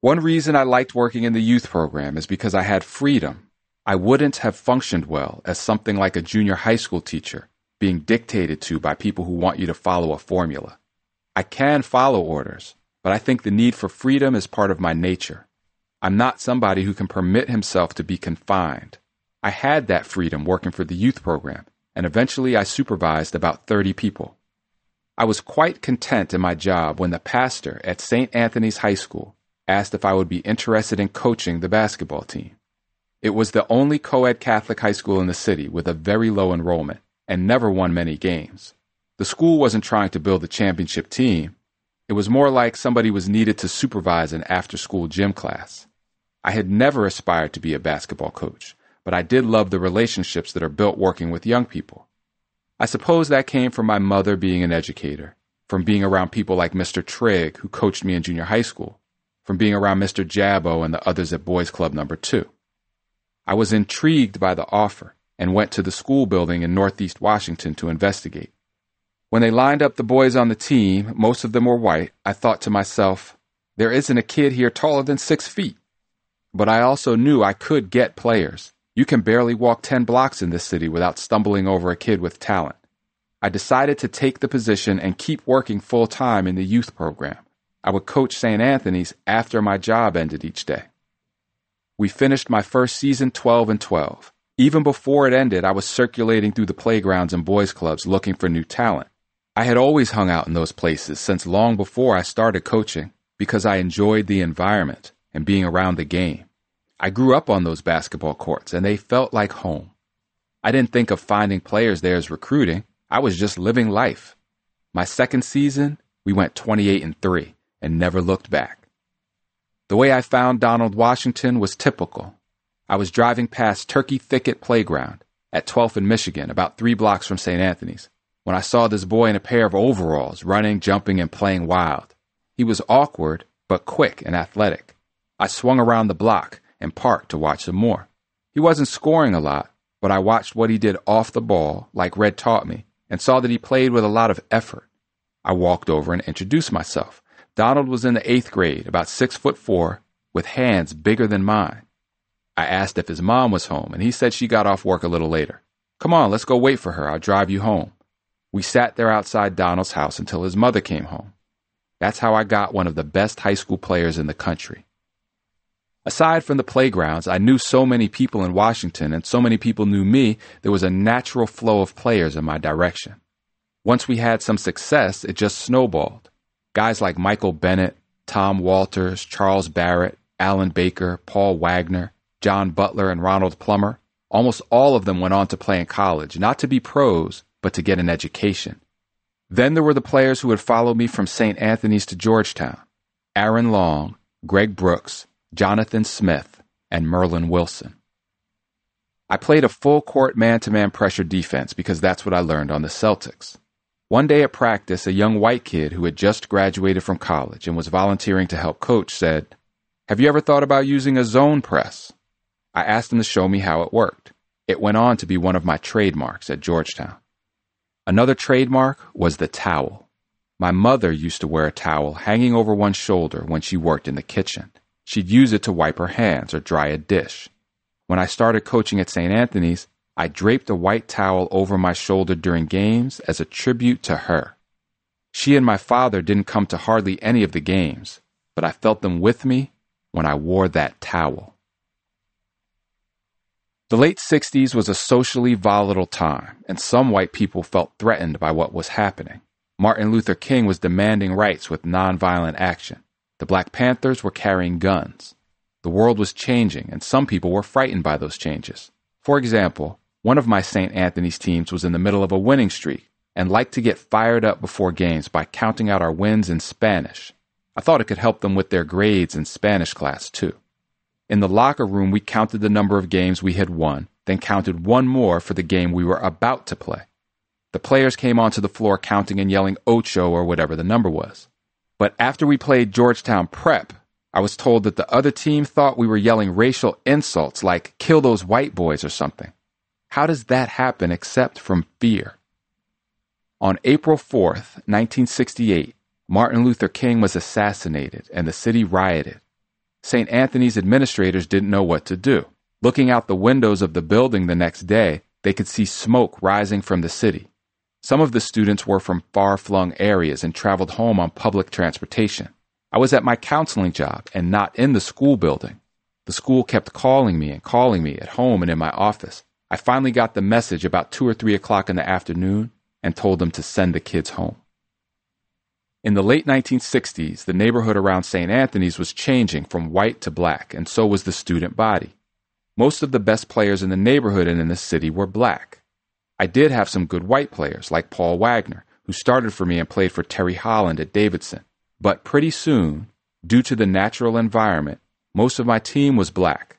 One reason I liked working in the youth program is because I had freedom. I wouldn't have functioned well as something like a junior high school teacher, being dictated to by people who want you to follow a formula. I can follow orders, but I think the need for freedom is part of my nature. I'm not somebody who can permit himself to be confined. I had that freedom working for the youth program, and eventually I supervised about 30 people. I was quite content in my job when the pastor at St. Anthony's High School asked if I would be interested in coaching the basketball team. It was the only co ed Catholic high school in the city with a very low enrollment and never won many games. The school wasn't trying to build a championship team. It was more like somebody was needed to supervise an after school gym class. I had never aspired to be a basketball coach, but I did love the relationships that are built working with young people. I suppose that came from my mother being an educator, from being around people like Mr. Trigg, who coached me in junior high school, from being around Mr. Jabbo and the others at Boys Club number two. I was intrigued by the offer and went to the school building in Northeast Washington to investigate. When they lined up the boys on the team, most of them were white, I thought to myself, there isn't a kid here taller than six feet. But I also knew I could get players. You can barely walk 10 blocks in this city without stumbling over a kid with talent. I decided to take the position and keep working full time in the youth program. I would coach St. Anthony's after my job ended each day. We finished my first season 12 and 12. Even before it ended, I was circulating through the playgrounds and boys' clubs looking for new talent. I had always hung out in those places since long before I started coaching because I enjoyed the environment and being around the game. I grew up on those basketball courts and they felt like home. I didn't think of finding players there as recruiting. I was just living life. My second season, we went 28 and 3 and never looked back. The way I found Donald Washington was typical. I was driving past Turkey Thicket Playground at 12th and Michigan, about three blocks from St. Anthony's when I saw this boy in a pair of overalls running, jumping, and playing wild. He was awkward, but quick and athletic. I swung around the block and parked to watch some more. He wasn't scoring a lot, but I watched what he did off the ball, like Red taught me, and saw that he played with a lot of effort. I walked over and introduced myself. Donald was in the eighth grade, about six foot four, with hands bigger than mine. I asked if his mom was home, and he said she got off work a little later. Come on, let's go wait for her. I'll drive you home. We sat there outside Donald's house until his mother came home. That's how I got one of the best high school players in the country. Aside from the playgrounds, I knew so many people in Washington and so many people knew me, there was a natural flow of players in my direction. Once we had some success, it just snowballed. Guys like Michael Bennett, Tom Walters, Charles Barrett, Alan Baker, Paul Wagner, John Butler, and Ronald Plummer, almost all of them went on to play in college, not to be pros, but to get an education. Then there were the players who had followed me from St. Anthony's to Georgetown Aaron Long, Greg Brooks, Jonathan Smith, and Merlin Wilson. I played a full court man to man pressure defense because that's what I learned on the Celtics. One day at practice, a young white kid who had just graduated from college and was volunteering to help coach said, Have you ever thought about using a zone press? I asked him to show me how it worked. It went on to be one of my trademarks at Georgetown. Another trademark was the towel. My mother used to wear a towel hanging over one shoulder when she worked in the kitchen. She'd use it to wipe her hands or dry a dish. When I started coaching at St. Anthony's, I draped a white towel over my shoulder during games as a tribute to her. She and my father didn't come to hardly any of the games, but I felt them with me when I wore that towel. The late 60s was a socially volatile time, and some white people felt threatened by what was happening. Martin Luther King was demanding rights with nonviolent action. The Black Panthers were carrying guns. The world was changing, and some people were frightened by those changes. For example, one of my St. Anthony's teams was in the middle of a winning streak and liked to get fired up before games by counting out our wins in Spanish. I thought it could help them with their grades in Spanish class, too. In the locker room, we counted the number of games we had won, then counted one more for the game we were about to play. The players came onto the floor counting and yelling Ocho or whatever the number was. But after we played Georgetown Prep, I was told that the other team thought we were yelling racial insults like kill those white boys or something. How does that happen except from fear? On April 4th, 1968, Martin Luther King was assassinated and the city rioted. St. Anthony's administrators didn't know what to do. Looking out the windows of the building the next day, they could see smoke rising from the city. Some of the students were from far flung areas and traveled home on public transportation. I was at my counseling job and not in the school building. The school kept calling me and calling me at home and in my office. I finally got the message about two or three o'clock in the afternoon and told them to send the kids home. In the late 1960s, the neighborhood around St. Anthony's was changing from white to black, and so was the student body. Most of the best players in the neighborhood and in the city were black. I did have some good white players, like Paul Wagner, who started for me and played for Terry Holland at Davidson. But pretty soon, due to the natural environment, most of my team was black.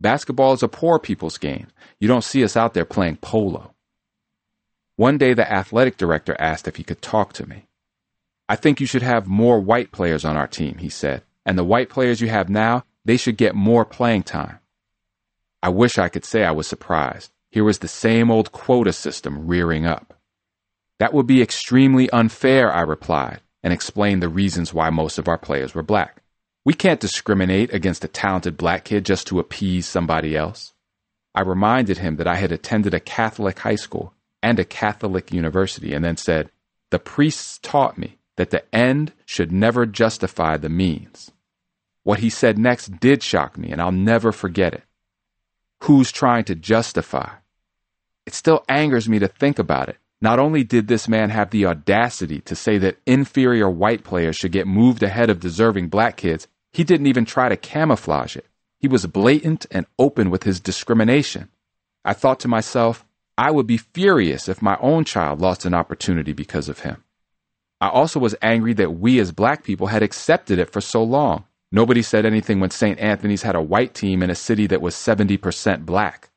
Basketball is a poor people's game. You don't see us out there playing polo. One day, the athletic director asked if he could talk to me. I think you should have more white players on our team, he said, and the white players you have now, they should get more playing time. I wish I could say I was surprised. Here was the same old quota system rearing up. That would be extremely unfair, I replied, and explained the reasons why most of our players were black. We can't discriminate against a talented black kid just to appease somebody else. I reminded him that I had attended a Catholic high school and a Catholic university and then said, The priests taught me that the end should never justify the means. What he said next did shock me, and I'll never forget it. Who's trying to justify? It still angers me to think about it. Not only did this man have the audacity to say that inferior white players should get moved ahead of deserving black kids, he didn't even try to camouflage it. He was blatant and open with his discrimination. I thought to myself, I would be furious if my own child lost an opportunity because of him. I also was angry that we as black people had accepted it for so long. Nobody said anything when St. Anthony's had a white team in a city that was 70% black.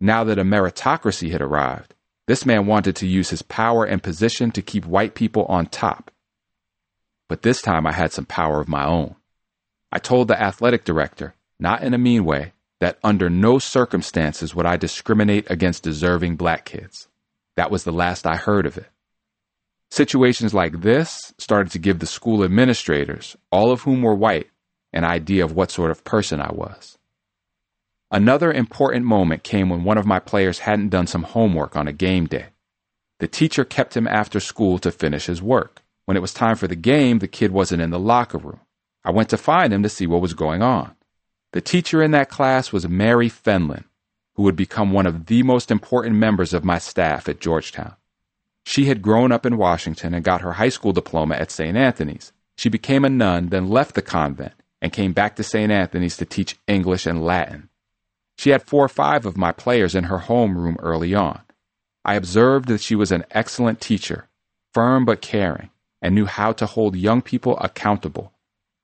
Now that a meritocracy had arrived, this man wanted to use his power and position to keep white people on top. But this time I had some power of my own. I told the athletic director not in a mean way, that under no circumstances would I discriminate against deserving black kids. That was the last I heard of it. Situations like this started to give the school administrators, all of whom were white, an idea of what sort of person I was. Another important moment came when one of my players hadn't done some homework on a game day. The teacher kept him after school to finish his work. When it was time for the game, the kid wasn't in the locker room. I went to find him to see what was going on. The teacher in that class was Mary Fenlon, who would become one of the most important members of my staff at Georgetown. She had grown up in Washington and got her high school diploma at St. Anthony's. She became a nun, then left the convent and came back to St. Anthony's to teach English and Latin. She had four or five of my players in her homeroom early on. I observed that she was an excellent teacher, firm but caring, and knew how to hold young people accountable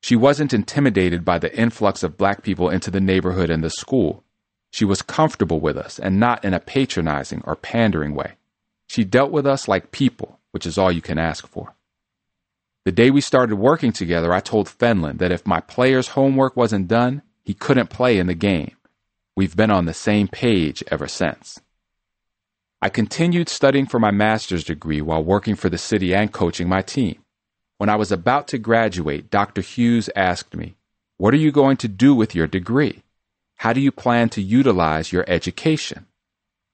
she wasn't intimidated by the influx of black people into the neighborhood and the school. She was comfortable with us and not in a patronizing or pandering way. She dealt with us like people, which is all you can ask for. The day we started working together, I told Fenlon that if my player's homework wasn't done, he couldn't play in the game. We've been on the same page ever since. I continued studying for my master's degree while working for the city and coaching my team. When I was about to graduate, Dr. Hughes asked me, What are you going to do with your degree? How do you plan to utilize your education?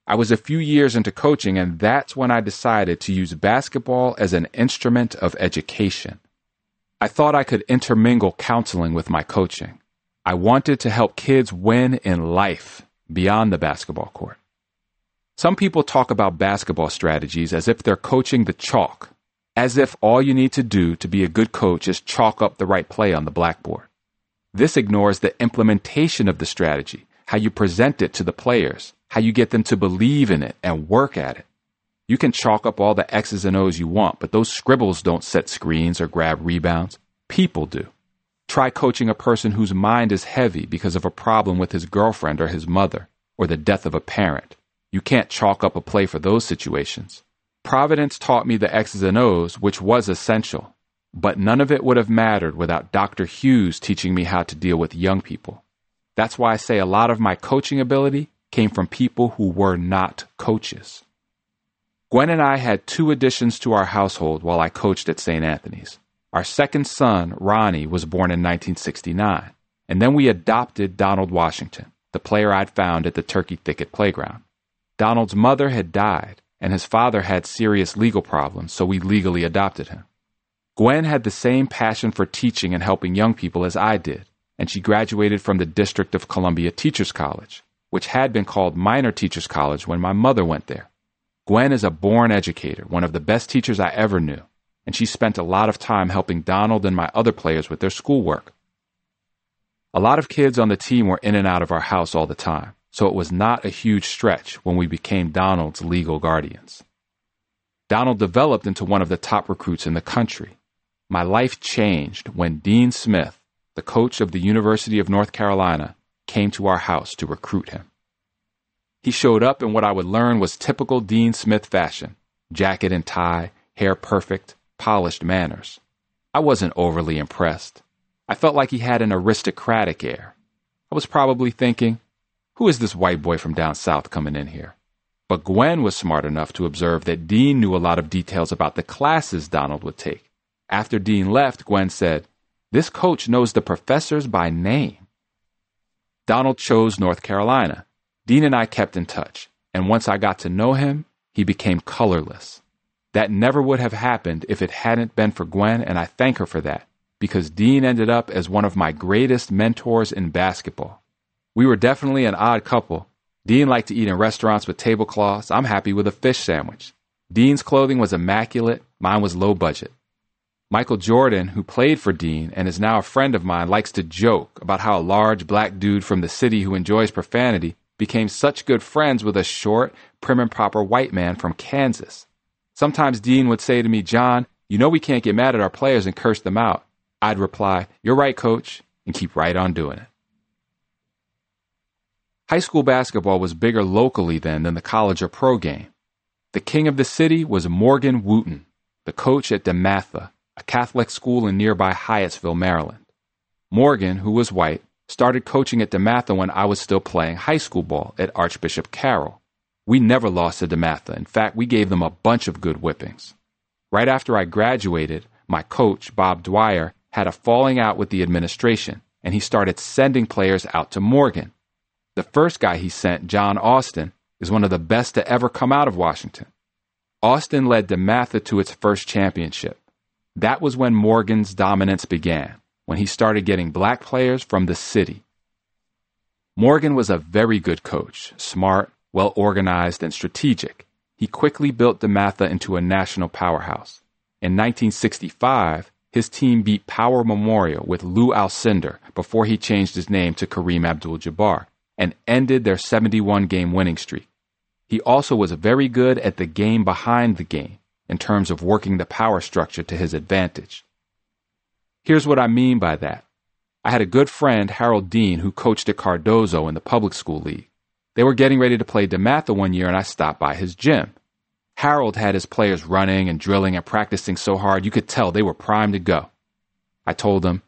I was a few years into coaching, and that's when I decided to use basketball as an instrument of education. I thought I could intermingle counseling with my coaching. I wanted to help kids win in life beyond the basketball court. Some people talk about basketball strategies as if they're coaching the chalk as if all you need to do to be a good coach is chalk up the right play on the blackboard. This ignores the implementation of the strategy, how you present it to the players, how you get them to believe in it and work at it. You can chalk up all the X's and O's you want, but those scribbles don't set screens or grab rebounds. People do. Try coaching a person whose mind is heavy because of a problem with his girlfriend or his mother, or the death of a parent. You can't chalk up a play for those situations. Providence taught me the X's and O's, which was essential, but none of it would have mattered without Dr. Hughes teaching me how to deal with young people. That's why I say a lot of my coaching ability came from people who were not coaches. Gwen and I had two additions to our household while I coached at St. Anthony's. Our second son, Ronnie, was born in 1969, and then we adopted Donald Washington, the player I'd found at the Turkey Thicket playground. Donald's mother had died, and his father had serious legal problems, so we legally adopted him. Gwen had the same passion for teaching and helping young people as I did, and she graduated from the District of Columbia Teachers College, which had been called Miner Teachers College when my mother went there. Gwen is a born educator, one of the best teachers I ever knew, and she spent a lot of time helping Donald and my other players with their schoolwork. A lot of kids on the team were in and out of our house all the time so it was not a huge stretch when we became Donald's legal guardians. Donald developed into one of the top recruits in the country. My life changed when Dean Smith, the coach of the University of North Carolina, came to our house to recruit him. He showed up in what I would learn was typical Dean Smith fashion jacket and tie, hair perfect, polished manners. I wasn't overly impressed. I felt like he had an aristocratic air. I was probably thinking, who is this white boy from down south coming in here? But Gwen was smart enough to observe that Dean knew a lot of details about the classes Donald would take. After Dean left, Gwen said, This coach knows the professors by name. Donald chose North Carolina. Dean and I kept in touch, and once I got to know him, he became colorless. That never would have happened if it hadn't been for Gwen, and I thank her for that because Dean ended up as one of my greatest mentors in basketball. We were definitely an odd couple. Dean liked to eat in restaurants with tablecloths. I'm happy with a fish sandwich. Dean's clothing was immaculate, mine was low budget. Michael Jordan, who played for Dean and is now a friend of mine, likes to joke about how a large black dude from the city who enjoys profanity became such good friends with a short, prim and proper white man from Kansas. Sometimes Dean would say to me, John, you know we can't get mad at our players and curse them out. I'd reply, You're right, coach, and keep right on doing it. High school basketball was bigger locally then than the college or pro game. The king of the city was Morgan Wootten, the coach at DeMatha, a Catholic school in nearby Hyattsville, Maryland. Morgan, who was white, started coaching at DeMatha when I was still playing high school ball at Archbishop Carroll. We never lost to DeMatha. In fact, we gave them a bunch of good whippings. Right after I graduated, my coach, Bob Dwyer, had a falling out with the administration, and he started sending players out to Morgan. The first guy he sent, John Austin, is one of the best to ever come out of Washington. Austin led DeMatha to its first championship. That was when Morgan's dominance began, when he started getting black players from the city. Morgan was a very good coach, smart, well organized, and strategic. He quickly built DeMatha into a national powerhouse. In 1965, his team beat Power Memorial with Lou Alcindor before he changed his name to Kareem Abdul Jabbar and ended their 71 game winning streak. He also was very good at the game behind the game in terms of working the power structure to his advantage. Here's what I mean by that. I had a good friend, Harold Dean, who coached at Cardozo in the public school league. They were getting ready to play DeMatha one year and I stopped by his gym. Harold had his players running and drilling and practicing so hard you could tell they were primed to go. I told him,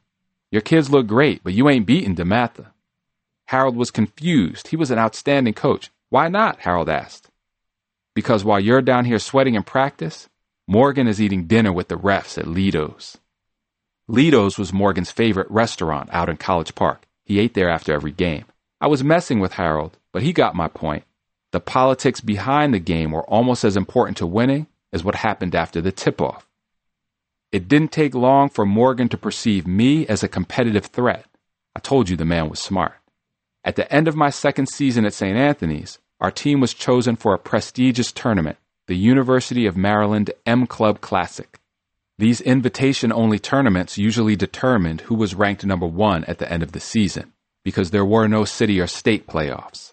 Your kids look great, but you ain't beating DeMatha. Harold was confused. He was an outstanding coach. Why not? Harold asked. Because while you're down here sweating in practice, Morgan is eating dinner with the refs at Lido's. Lido's was Morgan's favorite restaurant out in College Park. He ate there after every game. I was messing with Harold, but he got my point. The politics behind the game were almost as important to winning as what happened after the tip off. It didn't take long for Morgan to perceive me as a competitive threat. I told you the man was smart. At the end of my second season at St. Anthony's, our team was chosen for a prestigious tournament, the University of Maryland M Club Classic. These invitation only tournaments usually determined who was ranked number one at the end of the season, because there were no city or state playoffs.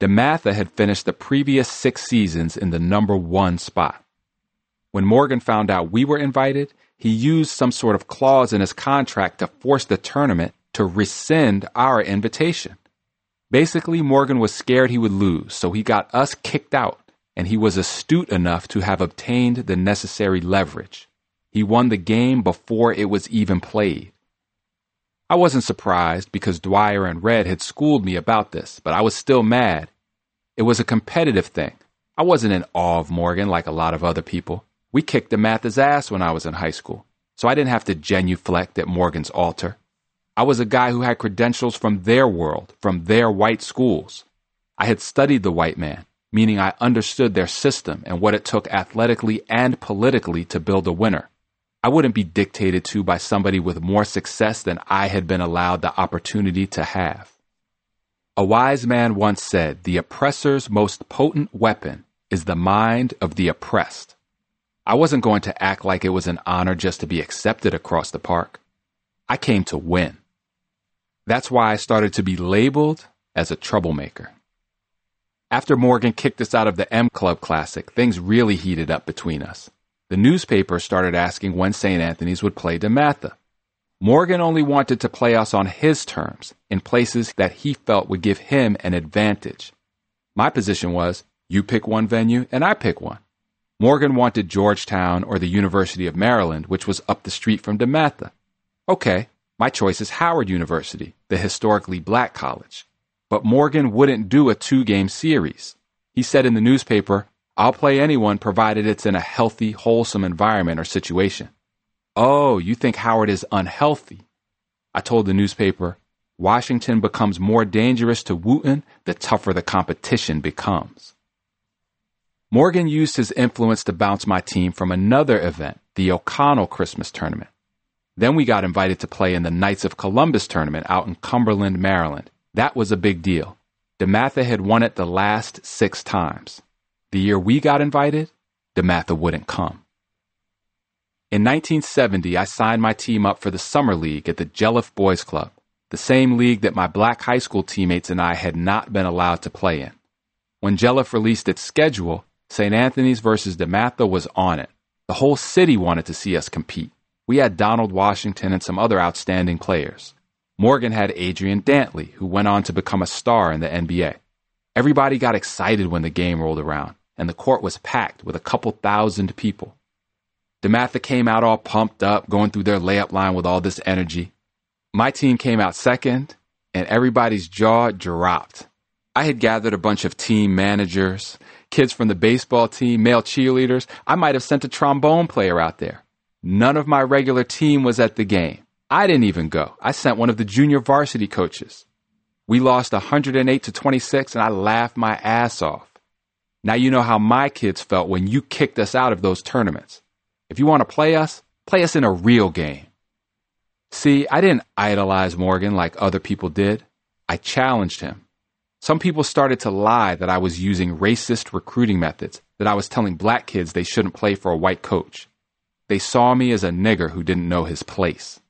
DeMatha had finished the previous six seasons in the number one spot. When Morgan found out we were invited, he used some sort of clause in his contract to force the tournament to rescind our invitation. Basically, Morgan was scared he would lose, so he got us kicked out, and he was astute enough to have obtained the necessary leverage. He won the game before it was even played. I wasn't surprised because Dwyer and Red had schooled me about this, but I was still mad. It was a competitive thing. I wasn't in awe of Morgan like a lot of other people. We kicked DeMatha's ass when I was in high school, so I didn't have to genuflect at Morgan's altar. I was a guy who had credentials from their world, from their white schools. I had studied the white man, meaning I understood their system and what it took athletically and politically to build a winner. I wouldn't be dictated to by somebody with more success than I had been allowed the opportunity to have. A wise man once said, The oppressor's most potent weapon is the mind of the oppressed. I wasn't going to act like it was an honor just to be accepted across the park. I came to win. That's why I started to be labeled as a troublemaker. After Morgan kicked us out of the M Club Classic, things really heated up between us the newspaper started asking when St. Anthony's would play DeMatha. Morgan only wanted to play us on his terms, in places that he felt would give him an advantage. My position was, you pick one venue and I pick one. Morgan wanted Georgetown or the University of Maryland, which was up the street from DeMatha. Okay, my choice is Howard University, the historically black college. But Morgan wouldn't do a two game series. He said in the newspaper, I'll play anyone provided it's in a healthy, wholesome environment or situation. Oh, you think Howard is unhealthy? I told the newspaper, Washington becomes more dangerous to Wootten the tougher the competition becomes. Morgan used his influence to bounce my team from another event, the O'Connell Christmas Tournament. Then we got invited to play in the Knights of Columbus tournament out in Cumberland, Maryland. That was a big deal. DeMatha had won it the last six times. The year we got invited, DeMatha wouldn't come. In 1970, I signed my team up for the Summer League at the Jelleff Boys Club the same league that my black high school teammates and I had not been allowed to play in. When Jelleff released its schedule, St. Anthony's versus DeMatha was on it. The whole city wanted to see us compete. We had Donald Washington and some other outstanding players. Morgan had Adrian Dantley, who went on to become a star in the NBA. Everybody got excited when the game rolled around, and the court was packed with a couple thousand people. DeMatha came out all pumped up, going through their layup line with all this energy. My team came out second, and everybody's jaw dropped. I had gathered a bunch of team managers, kids from the baseball team, male cheerleaders. I might have sent a trombone player out there. None of my regular team was at the game. I didn't even go. I sent one of the junior varsity coaches. We lost 108 to 26 and I laughed my ass off. Now you know how my kids felt when you kicked us out of those tournaments. If you want to play us, play us in a real game. See, I didn't idolize Morgan like other people did. I challenged him. Some people started to lie that I was using racist recruiting methods, that I was telling black kids they shouldn't play for a white coach. They saw me as a nigger who didn't know his place.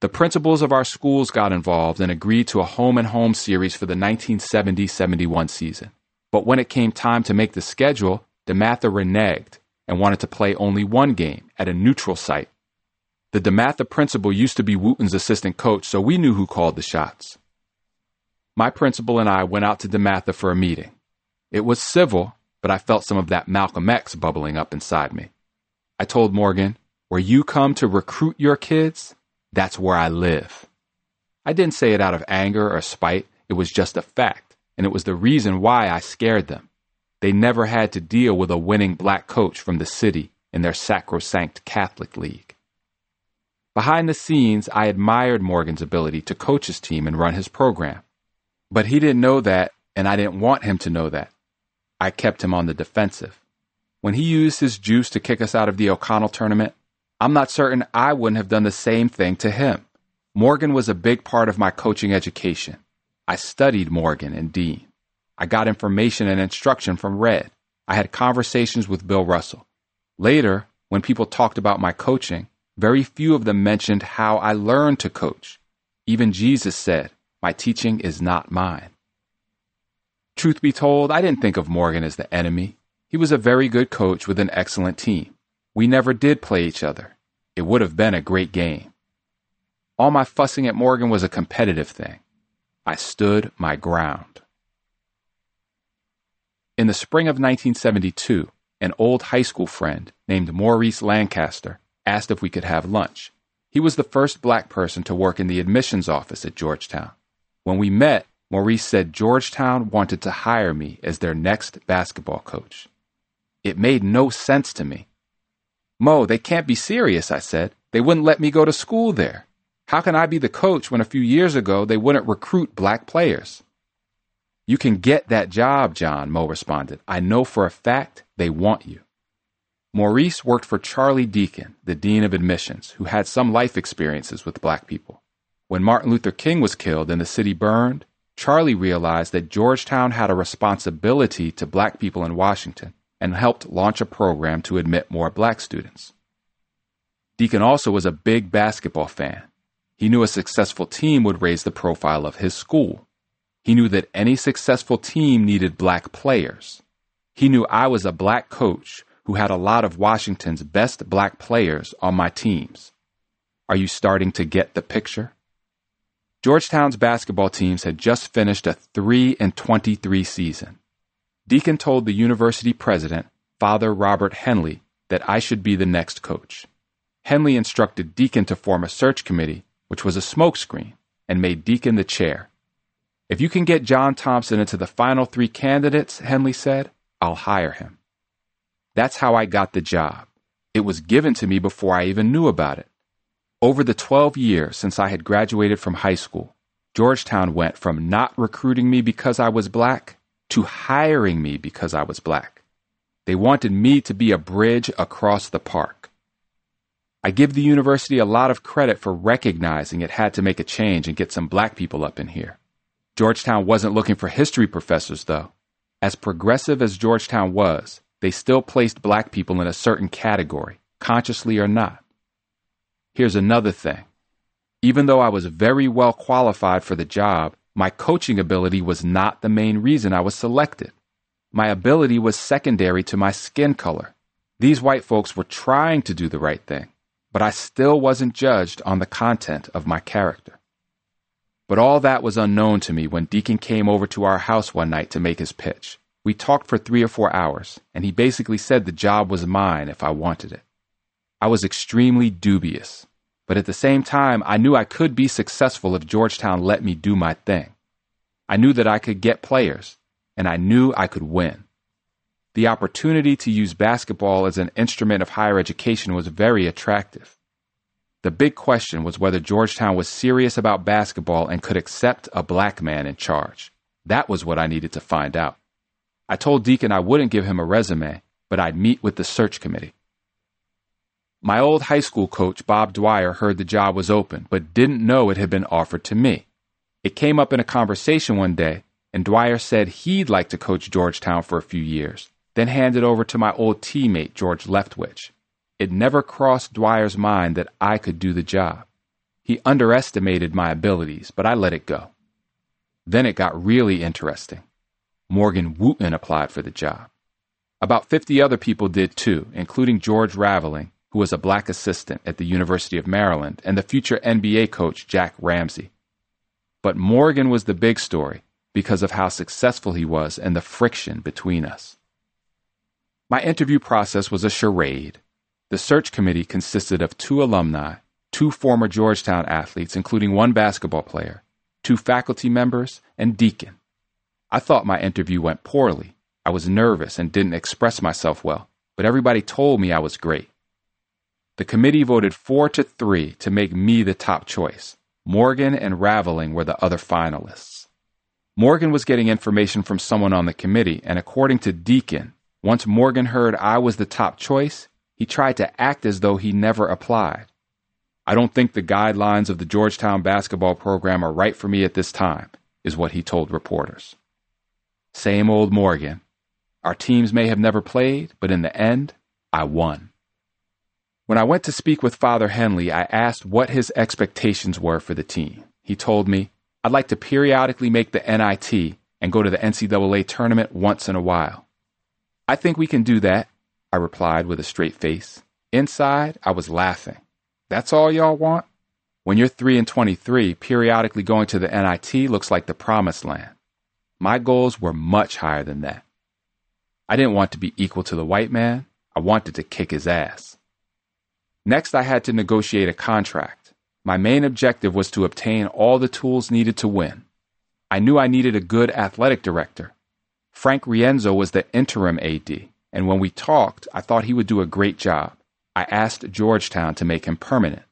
The principals of our schools got involved and agreed to a home and home series for the 1970 71 season. But when it came time to make the schedule, DeMatha reneged and wanted to play only one game at a neutral site the DeMatha principal used to be Wootten's assistant coach, so we knew who called the shots. My principal and I went out to DeMatha for a meeting. It was civil, but I felt some of that Malcolm X bubbling up inside me. I told Morgan, where you come to recruit your kids, that's where I live. I didn't say it out of anger or spite, it was just a fact, and it was the reason why I scared them. They never had to deal with a winning black coach from the city in their sacrosanct Catholic League. Behind the scenes, I admired Morgan's ability to coach his team and run his program. But he didn't know that, and I didn't want him to know that. I kept him on the defensive. When he used his juice to kick us out of the O'Connell tournament, I'm not certain I wouldn't have done the same thing to him. Morgan was a big part of my coaching education. I studied Morgan and Dean. I got information and instruction from Red. I had conversations with Bill Russell. Later, when people talked about my coaching, very few of them mentioned how I learned to coach. Even Jesus said, My teaching is not mine. Truth be told, I didn't think of Morgan as the enemy. He was a very good coach with an excellent team. We never did play each other. It would have been a great game. All my fussing at Morgan was a competitive thing. I stood my ground. In the spring of 1972, an old high school friend named Maurice Lancaster asked if we could have lunch. He was the first black person to work in the admissions office at Georgetown. When we met, Maurice said Georgetown wanted to hire me as their next basketball coach. It made no sense to me. Mo, they can't be serious, I said. They wouldn't let me go to school there. How can I be the coach when a few years ago they wouldn't recruit black players? You can get that job, John, Mo responded. I know for a fact they want you. Maurice worked for Charlie Deacon, the Dean of Admissions, who had some life experiences with black people. When Martin Luther King was killed and the city burned, Charlie realized that Georgetown had a responsibility to black people in Washington and helped launch a program to admit more black students. Deacon also was a big basketball fan. He knew a successful team would raise the profile of his school. He knew that any successful team needed black players. He knew I was a black coach who had a lot of Washington's best black players on my teams. Are you starting to get the picture? Georgetown's basketball teams had just finished a 3 and 23 season. Deacon told the university president, Father Robert Henle, that I should be the next coach. Henle instructed Deacon to form a search committee, which was a smokescreen, and made Deacon the chair. If you can get John Thompson into the final three candidates, Henle said, I'll hire him. That's how I got the job. It was given to me before I even knew about it. Over the 12 years since I had graduated from high school, Georgetown went from not recruiting me because I was black to hiring me because I was black. They wanted me to be a bridge across the park. I give the university a lot of credit for recognizing it had to make a change and get some black people up in here. Georgetown wasn't looking for history professors, though. As progressive as Georgetown was, they still placed black people in a certain category, consciously or not. Here's another thing. Even though I was very well qualified for the job, my coaching ability was not the main reason I was selected. My ability was secondary to my skin color. These white folks were trying to do the right thing, but I still wasn't judged on the content of my character. But all that was unknown to me when Deacon came over to our house one night to make his pitch. We talked for three or four hours, and he basically said the job was mine if I wanted it. I was extremely dubious, but at the same time, I knew I could be successful if Georgetown let me do my thing. I knew that I could get players, and I knew I could win. The opportunity to use basketball as an instrument of higher education was very attractive. The big question was whether Georgetown was serious about basketball and could accept a black man in charge. That was what I needed to find out. I told Deacon I wouldn't give him a resume, but I'd meet with the search committee. My old high school coach, Bob Dwyer, heard the job was open, but didn't know it had been offered to me. It came up in a conversation one day, and Dwyer said he'd like to coach Georgetown for a few years, then hand it over to my old teammate, George Leftwich. It never crossed Dwyer's mind that I could do the job. He underestimated my abilities, but I let it go. Then it got really interesting. Morgan Wootten applied for the job. About 50 other people did too, including George Raveling, who was a black assistant at the University of Maryland, and the future NBA coach Jack Ramsay. But Morgan was the big story because of how successful he was and the friction between us. My interview process was a charade. The search committee consisted of two alumni, two former Georgetown athletes, including one basketball player, two faculty members, and Deacon. I thought my interview went poorly. I was nervous and didn't express myself well, but everybody told me I was great. The committee voted four to three to make me the top choice. Morgan and Raveling were the other finalists. Morgan was getting information from someone on the committee, and according to Deacon, once Morgan heard I was the top choice, he tried to act as though he never applied. I don't think the guidelines of the Georgetown basketball program are right for me at this time, is what he told reporters. Same old Morgan. Our teams may have never played, but in the end, I won. When I went to speak with Father Henle, I asked what his expectations were for the team. He told me, I'd like to periodically make the NIT and go to the NCAA tournament once in a while. I think we can do that, I replied with a straight face. Inside, I was laughing. That's all y'all want? When you're 3 and 23, periodically going to the NIT looks like the promised land. My goals were much higher than that. I didn't want to be equal to the white man. I wanted to kick his ass. Next, I had to negotiate a contract. My main objective was to obtain all the tools needed to win. I knew I needed a good athletic director. Frank Rienzo was the interim AD, and when we talked, I thought he would do a great job. I asked Georgetown to make him permanent.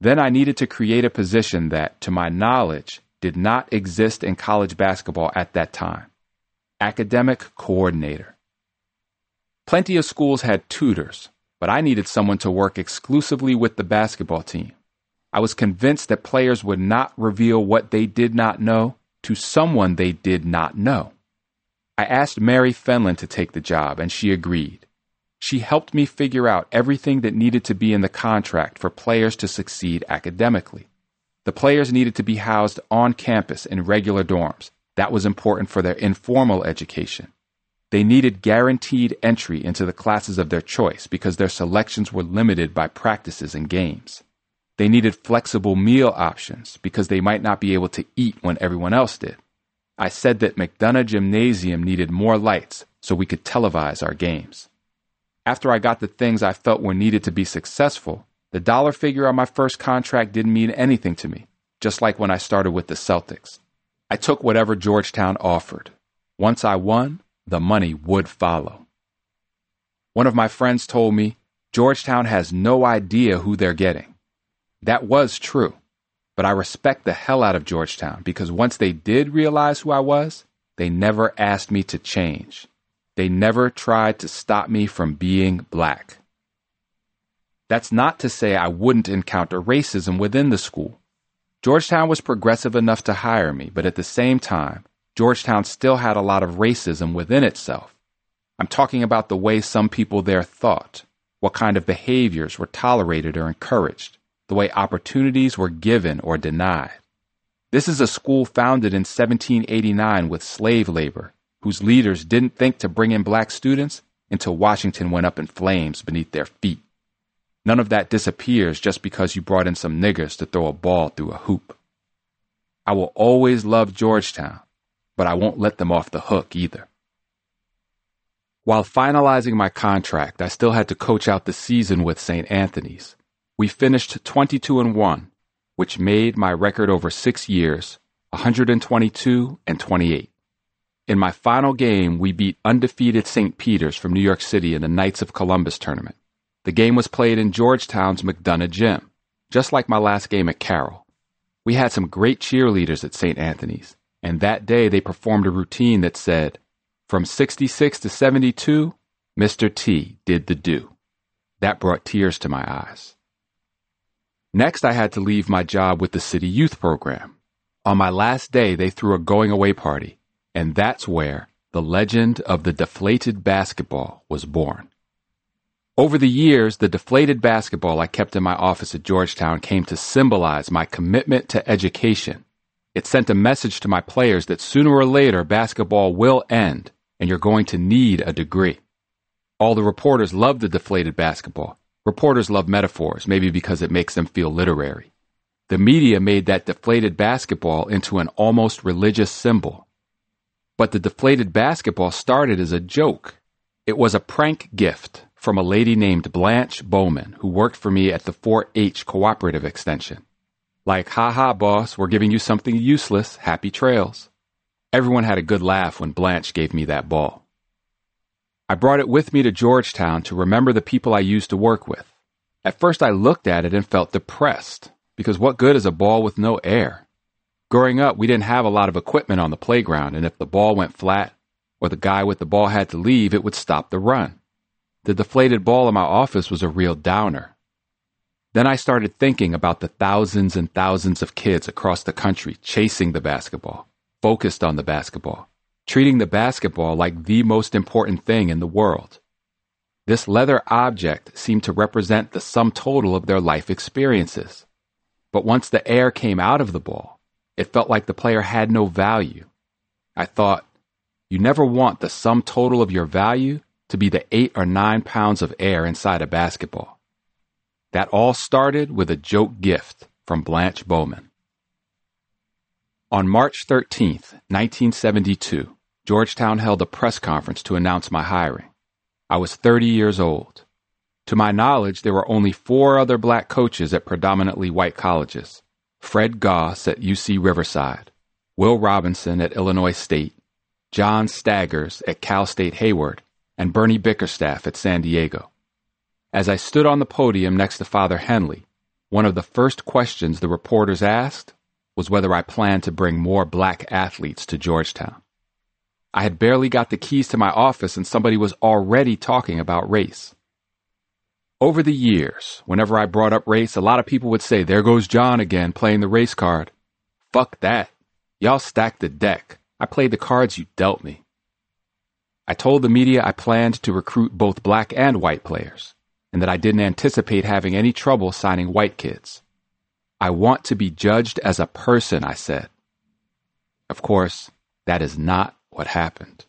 Then I needed to create a position that, to my knowledge, did not exist in college basketball at that time academic coordinator. Plenty of schools had tutors, but I needed someone to work exclusively with the basketball team. I was convinced that players would not reveal what they did not know to someone they did not know. I asked Mary Fenlon to take the job, and she agreed. She helped me figure out everything that needed to be in the contract for players to succeed academically. The players needed to be housed on campus in regular dorms. That was important for their informal education. They needed guaranteed entry into the classes of their choice because their selections were limited by practices and games. They needed flexible meal options because they might not be able to eat when everyone else did. I said that McDonough Gymnasium needed more lights so we could televise our games. After I got the things I felt were needed to be successful, the dollar figure on my first contract didn't mean anything to me, just like when I started with the Celtics. I took whatever Georgetown offered. Once I won, the money would follow. One of my friends told me Georgetown has no idea who they're getting. That was true, but I respect the hell out of Georgetown because once they did realize who I was, they never asked me to change. They never tried to stop me from being black. That's not to say I wouldn't encounter racism within the school. Georgetown was progressive enough to hire me, but at the same time, Georgetown still had a lot of racism within itself. I'm talking about the way some people there thought, what kind of behaviors were tolerated or encouraged, the way opportunities were given or denied. This is a school founded in 1789 with slave labor, whose leaders didn't think to bring in black students until Washington went up in flames beneath their feet. None of that disappears just because you brought in some niggers to throw a ball through a hoop. I will always love Georgetown, but I won't let them off the hook either. While finalizing my contract, I still had to coach out the season with St. Anthony's. We finished 22 and 1, which made my record over 6 years 122 and 28. In my final game, we beat undefeated St. Peter's from New York City in the Knights of Columbus tournament. The game was played in Georgetown's McDonough Gym, just like my last game at Carroll. We had some great cheerleaders at St. Anthony's, and that day they performed a routine that said, From 66 to 72, Mr. T did the do. That brought tears to my eyes. Next, I had to leave my job with the city youth program. On my last day, they threw a going away party, and that's where the legend of the deflated basketball was born. Over the years, the deflated basketball I kept in my office at Georgetown came to symbolize my commitment to education. It sent a message to my players that sooner or later basketball will end and you're going to need a degree. All the reporters loved the deflated basketball. Reporters love metaphors, maybe because it makes them feel literary. The media made that deflated basketball into an almost religious symbol. But the deflated basketball started as a joke. It was a prank gift from a lady named Blanche Bowman, who worked for me at the 4 H Cooperative Extension. Like, ha ha, boss, we're giving you something useless. Happy trails. Everyone had a good laugh when Blanche gave me that ball. I brought it with me to Georgetown to remember the people I used to work with. At first, I looked at it and felt depressed, because what good is a ball with no air? Growing up, we didn't have a lot of equipment on the playground, and if the ball went flat or the guy with the ball had to leave, it would stop the run. The deflated ball in my office was a real downer. Then I started thinking about the thousands and thousands of kids across the country chasing the basketball, focused on the basketball, treating the basketball like the most important thing in the world. This leather object seemed to represent the sum total of their life experiences. But once the air came out of the ball, it felt like the player had no value. I thought, you never want the sum total of your value to be the eight or nine pounds of air inside a basketball. That all started with a joke gift from Blanche Bowman. On March 13, 1972, Georgetown held a press conference to announce my hiring. I was 30 years old. To my knowledge, there were only four other black coaches at predominantly white colleges Fred Goss at UC Riverside, Will Robinson at Illinois State, John Staggers at Cal State Hayward, and Bernie Bickerstaff at San Diego. As I stood on the podium next to Father Henle, one of the first questions the reporters asked was whether I planned to bring more black athletes to Georgetown. I had barely got the keys to my office and somebody was already talking about race. Over the years, whenever I brought up race, a lot of people would say, There goes John again playing the race card. Fuck that. Y'all stacked the deck. I played the cards you dealt me. I told the media I planned to recruit both black and white players, and that I didn't anticipate having any trouble signing white kids. I want to be judged as a person, I said. Of course, that is not what happened.